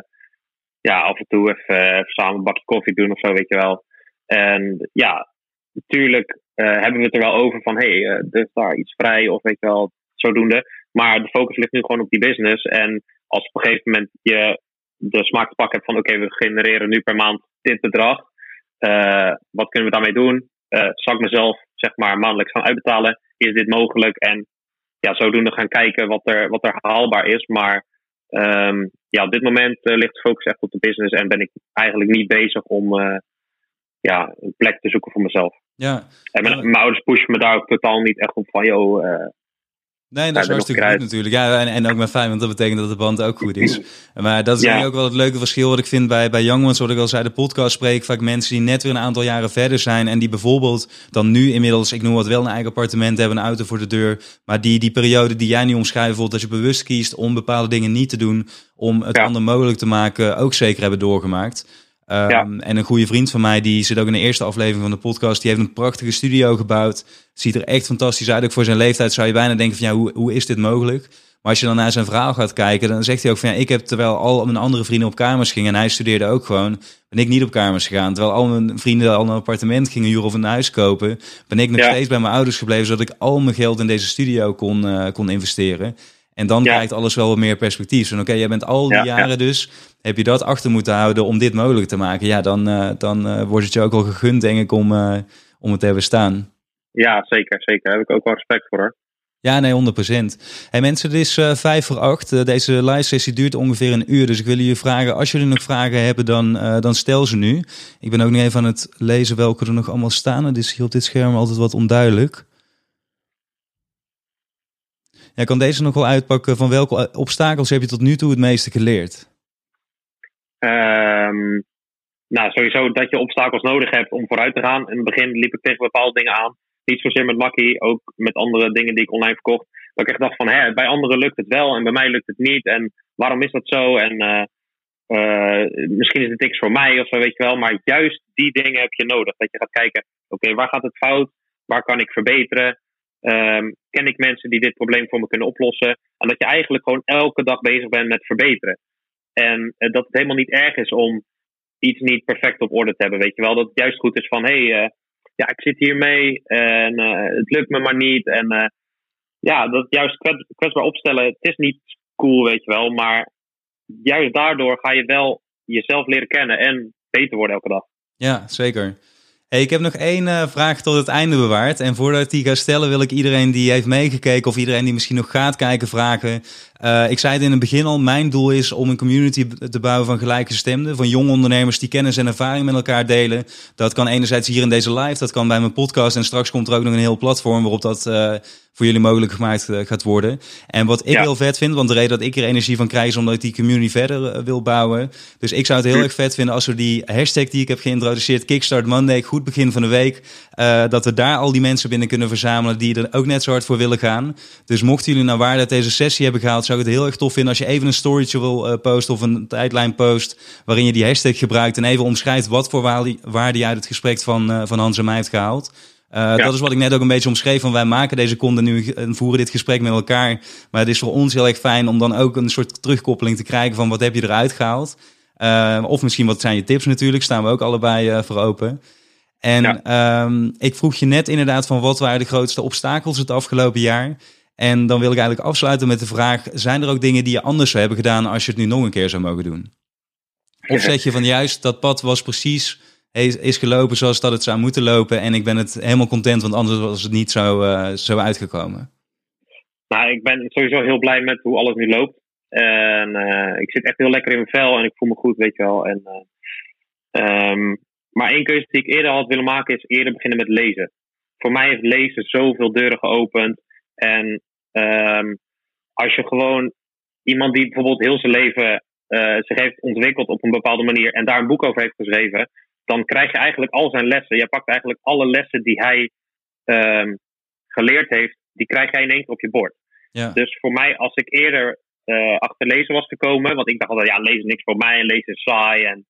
ja, af en toe even, even samen een bakje koffie doen of zo, weet je wel. En ja, natuurlijk hebben we het er wel over van, hé, hey, er is daar iets vrij of weet je wel, zodoende. Maar de focus ligt nu gewoon op die business. En als op een gegeven moment je de smaak te pakken hebt van, oké, okay, we genereren nu per maand dit bedrag. Uh, wat kunnen we daarmee doen? zal ik mezelf zeg maar maandelijks gaan uitbetalen. Is dit mogelijk? En ja, zodoende gaan kijken wat er, wat er haalbaar is. Maar um, ja, op dit moment ligt de focus echt op de business en ben ik eigenlijk niet bezig om ja, een plek te zoeken voor mezelf. Ja. En mijn, mijn, ouders pushen me daar ook totaal niet echt op van, joh, Nee, dat is hartstikke goed natuurlijk. Ja, en, en ook maar fijn, want dat betekent dat de band ook goed is. Maar dat is ja. ook wel het leuke verschil wat ik vind bij, bij Young Ones. Wat ik al zei, de podcast spreek vaak mensen die net weer een aantal jaren verder zijn. En die bijvoorbeeld dan nu inmiddels, ik noem wat wel een eigen appartement hebben, een auto voor de deur. Maar die, die periode die jij nu omschrijft, dat je bewust kiest om bepaalde dingen niet te doen. Om het ja. ander mogelijk te maken, ook zeker hebben doorgemaakt. Um, En een goede vriend van mij, die zit ook in de eerste aflevering van de podcast. Die heeft een prachtige studio gebouwd. Ziet er echt fantastisch uit. Ook voor zijn leeftijd zou je bijna denken van ja, hoe, hoe is dit mogelijk? Maar als je dan naar zijn verhaal gaat kijken, dan zegt hij ook van ja, ik heb terwijl al mijn andere vrienden op kamers gingen en hij studeerde ook gewoon, ben ik niet op kamers gegaan. Terwijl al mijn vrienden al een appartement gingen huren of een huis kopen, ben ik nog steeds bij mijn ouders gebleven, zodat ik al mijn geld in deze studio kon, uh, kon investeren. En dan krijgt alles wel wat meer perspectief. En oké, jij bent al die jaren dus, heb je dat achter moeten houden om dit mogelijk te maken. Ja, dan, uh, dan uh, wordt het je ook wel gegund, denk ik, om, uh, om het te hebben staan. Ja, zeker, zeker. Daar heb ik ook wel respect voor hoor. Ja, nee, 100%. Hey mensen, het is uh, vijf voor acht. deze live sessie duurt ongeveer een uur. Dus ik wil jullie vragen, als jullie nog vragen hebben, dan, dan stel ze nu. Ik ben ook nog even aan het lezen welke er nog allemaal staan. Het is hier op dit scherm altijd wat onduidelijk. Ja, kan deze nog wel uitpakken van welke obstakels heb je tot nu toe het meeste geleerd? Um, nou, sowieso dat je obstakels nodig hebt om vooruit te gaan. In het begin liep ik tegen bepaalde dingen aan. Niet zozeer met Makkie, ook met andere dingen die ik online verkocht. Dat ik echt dacht van, hè, bij anderen lukt het wel en bij mij lukt het niet. En waarom is dat zo? En uh, uh, misschien is het niks voor mij of zo, weet je wel. Maar juist die dingen heb je nodig. Dat je gaat kijken, oké, waar gaat het fout? Waar kan ik verbeteren? Um, ken ik mensen die dit probleem voor me kunnen oplossen? En dat je eigenlijk gewoon elke dag bezig bent met verbeteren. En uh, dat het helemaal niet erg is om iets niet perfect op orde te hebben. Weet je wel, dat het juist goed is van hé, hey, uh, ja, ik zit hiermee en uh, het lukt me maar niet. En ja, dat juist kwets, kwetsbaar opstellen, het is niet cool, weet je wel. Maar juist daardoor ga je wel jezelf leren kennen en beter worden elke dag. Ja, zeker. Ik heb nog één uh, vraag tot het einde bewaard. En voordat ik die ga stellen, wil ik iedereen die heeft meegekeken of iedereen die misschien nog gaat kijken vragen. Uh, ik zei het in het begin al, mijn doel is om een community te bouwen van gelijkgestemden. Van jonge ondernemers die kennis en ervaring met elkaar delen. Dat kan enerzijds hier in deze live, dat kan bij mijn podcast. En straks komt er ook nog een heel platform waarop dat uh, voor jullie mogelijk gemaakt gaat worden. En wat ik ja. heel vet vind, want de reden dat ik er energie van krijg is omdat ik die community verder wil bouwen. Dus ik zou het heel erg vet vinden als we die hashtag die ik heb geïntroduceerd, Kickstart Monday, goed begin van de week, uh, dat we daar al die mensen binnen kunnen verzamelen die er ook net zo hard voor willen gaan. Dus mochten jullie nou waarde uit deze sessie hebben gehaald, zou ik het heel erg tof vinden als je even een storytje wil uh, posten of een tijdlijn post waarin je die hashtag gebruikt en even omschrijft wat voor waarde je uit het gesprek van, uh, van Hans en mij hebt gehaald. Uh, ja. Dat is wat ik net ook een beetje omschreef. Van wij maken deze content nu en voeren dit gesprek met elkaar. Maar het is voor ons heel erg fijn om dan ook een soort terugkoppeling te krijgen van wat heb je eruit gehaald. Uh, of misschien wat zijn je tips natuurlijk. Staan we ook allebei uh, voor open. En ja. um, ik vroeg je net inderdaad van wat waren de grootste obstakels het afgelopen jaar. En dan wil ik eigenlijk afsluiten met de vraag: zijn er ook dingen die je anders zou hebben gedaan als je het nu nog een keer zou mogen doen? Of zeg je van juist dat pad was precies is gelopen zoals dat het zou moeten lopen. En ik ben het helemaal content, want anders was het niet zo, uh, zo uitgekomen. Nou, ik ben sowieso heel blij met hoe alles nu loopt. En uh, ik zit echt heel lekker in mijn vel en ik voel me goed, weet je wel. En, uh, um, maar één keuze die ik eerder had willen maken is eerder beginnen met lezen. Voor mij heeft lezen zoveel deuren geopend. En um, als je gewoon iemand die bijvoorbeeld heel zijn leven zich heeft ontwikkeld op een bepaalde manier en daar een boek over heeft geschreven, dan krijg je eigenlijk al zijn lessen. Je pakt eigenlijk alle lessen die hij um, geleerd heeft, die krijg jij in één keer op je bord. Ja. Dus voor mij, als ik eerder uh, achter lezen was gekomen, want ik dacht altijd, ja, lezen niks voor mij en lezen is saai. En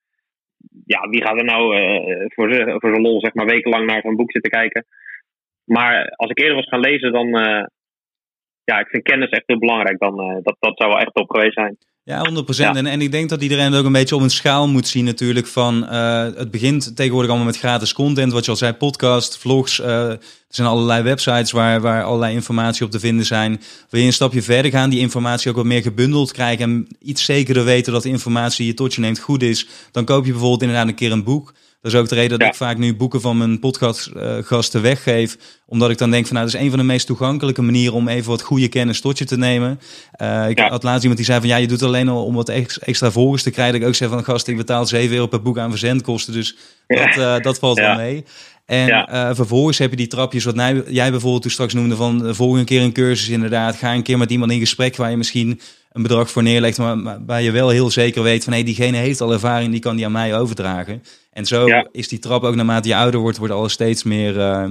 ja, wie gaat er nou uh, voor zijn voor lol, zeg maar, wekenlang naar zo'n boek zitten kijken. Maar als ik eerder was gaan lezen, dan. Uh, ja, ik vind kennis echt heel belangrijk. Dan, dat, dat zou wel echt op geweest zijn. Ja, 100%. Ja. En, en ik denk dat iedereen het ook een beetje op een schaal moet zien natuurlijk. Van, uh, het begint tegenwoordig allemaal met gratis content. Wat je al zei, podcast, vlogs. Uh, er zijn allerlei websites waar, waar allerlei informatie op te vinden zijn. Wil je een stapje verder gaan, die informatie ook wat meer gebundeld krijgen... en iets zekerder weten dat de informatie die je tot je neemt goed is... dan koop je bijvoorbeeld inderdaad een keer een boek Dat is ook de reden dat ik vaak nu boeken van mijn podcastgasten uh, weggeef. Omdat ik dan denk van nou, dat is een van de meest toegankelijke manieren om even wat goede kennis tot je te nemen. Uh, ik had laatst iemand die zei van ja, je doet alleen al om wat extra volgers te krijgen. Dat ik ook zei van gast, ik betaal 7 euro per boek aan verzendkosten. Dus dat, uh, dat valt wel mee. En ja. vervolgens heb je die trapjes, wat jij bijvoorbeeld toen straks noemde, van de volgende keer een cursus inderdaad. Ga een keer met iemand in gesprek waar je misschien een bedrag voor neerlegt, maar waar je wel heel zeker weet van hé, hey, diegene heeft al ervaring, die kan die aan mij overdragen. En zo is die trap ook naarmate je ouder wordt, wordt alles steeds meer, uh,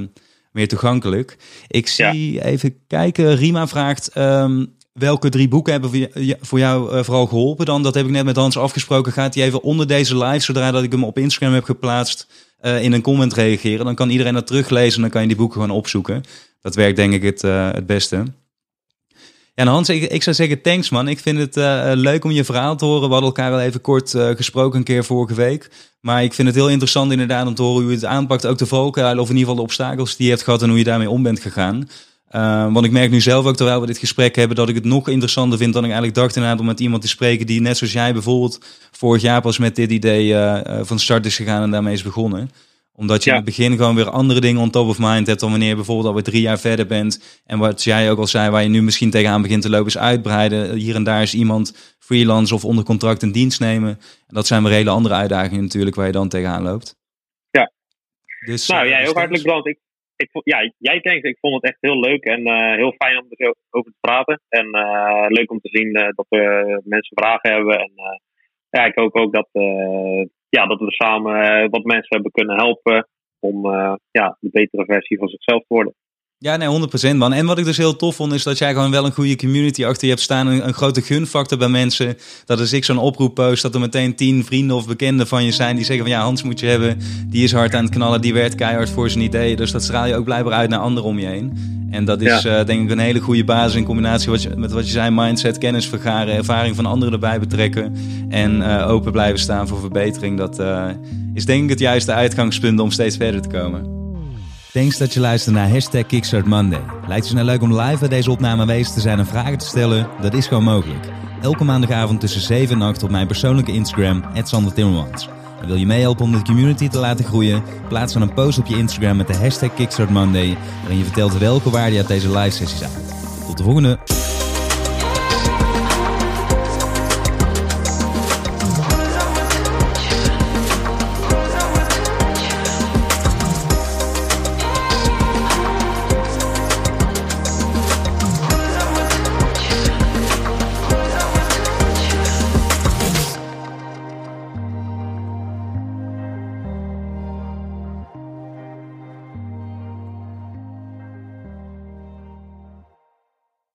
meer toegankelijk. Ik zie even kijken, Rima vraagt um, welke drie boeken hebben voor jou uh, vooral geholpen dan? Dat heb ik net met Hans afgesproken. Gaat hij even onder deze live, zodra dat ik hem op Instagram heb geplaatst, uh, in een comment reageren? Dan kan iedereen dat teruglezen en dan kan je die boeken gewoon opzoeken. Dat werkt denk ik het, het beste. Ja, Hans, ik, zou zeggen thanks man. Ik vind het uh, leuk om je verhaal te horen. We hadden elkaar al even kort uh, gesproken een keer vorige week. Maar ik vind het heel interessant inderdaad om te horen hoe je het aanpakt. Ook de valkuilen of in ieder geval de obstakels die je hebt gehad en hoe je daarmee om bent gegaan. Want ik merk nu zelf ook terwijl we dit gesprek hebben dat ik het nog interessanter vind dan ik eigenlijk dacht inderdaad om met iemand te spreken die net zoals jij bijvoorbeeld vorig jaar pas met dit idee van start is gegaan en daarmee is begonnen omdat je in het begin gewoon weer andere dingen on top of mind hebt dan wanneer je bijvoorbeeld alweer drie jaar verder bent. En wat jij ook al zei, waar je nu misschien tegenaan begint te lopen, is uitbreiden. Hier en daar is iemand freelance of onder contract een dienst nemen. En dat zijn weer hele andere uitdagingen natuurlijk waar je dan tegenaan loopt. Ja. Dus, nou, jij heel hartelijk bedankt. Ik, ik, ja, jij denkt, ik vond het echt heel leuk en uh, heel fijn om er over te praten. En uh, leuk om te zien uh, dat we mensen vragen hebben. En ja, ik hoop ook dat ja, dat we samen eh, wat mensen hebben kunnen helpen om uh, ja, de betere versie van zichzelf te worden. Ja, nee, 100% man. En wat ik dus heel tof vond, is dat jij gewoon wel een goede community achter je hebt staan. Een, een grote gunfactor bij mensen. Dat als ik zo'n oproep post, dat er meteen tien vrienden of bekenden van je zijn die zeggen van ja, Hans moet je hebben. Die is hard aan het knallen, die werkt keihard voor zijn ideeën. Dus dat straal je ook blijkbaar uit naar anderen om je heen. En dat is ja. uh, denk ik een hele goede basis in combinatie wat je, met wat je zei, mindset, kennis vergaren, ervaring van anderen erbij betrekken. En uh, open blijven staan voor verbetering. Dat uh, is denk ik het juiste uitgangspunt om steeds verder te komen. Thanks dat je luistert naar hashtag Kickstart Monday. Lijkt je nou leuk om live bij deze opname aanwezig te zijn en vragen te stellen? Dat is gewoon mogelijk. Elke maandagavond tussen 7 en 8 op mijn persoonlijke Instagram, Sander Timmermans. En wil je meehelpen om de community te laten groeien? Plaats dan een post op je Instagram met de hashtag Kickstart Monday, waarin je vertelt welke waarde je uit deze live sessies haalt. Tot de volgende!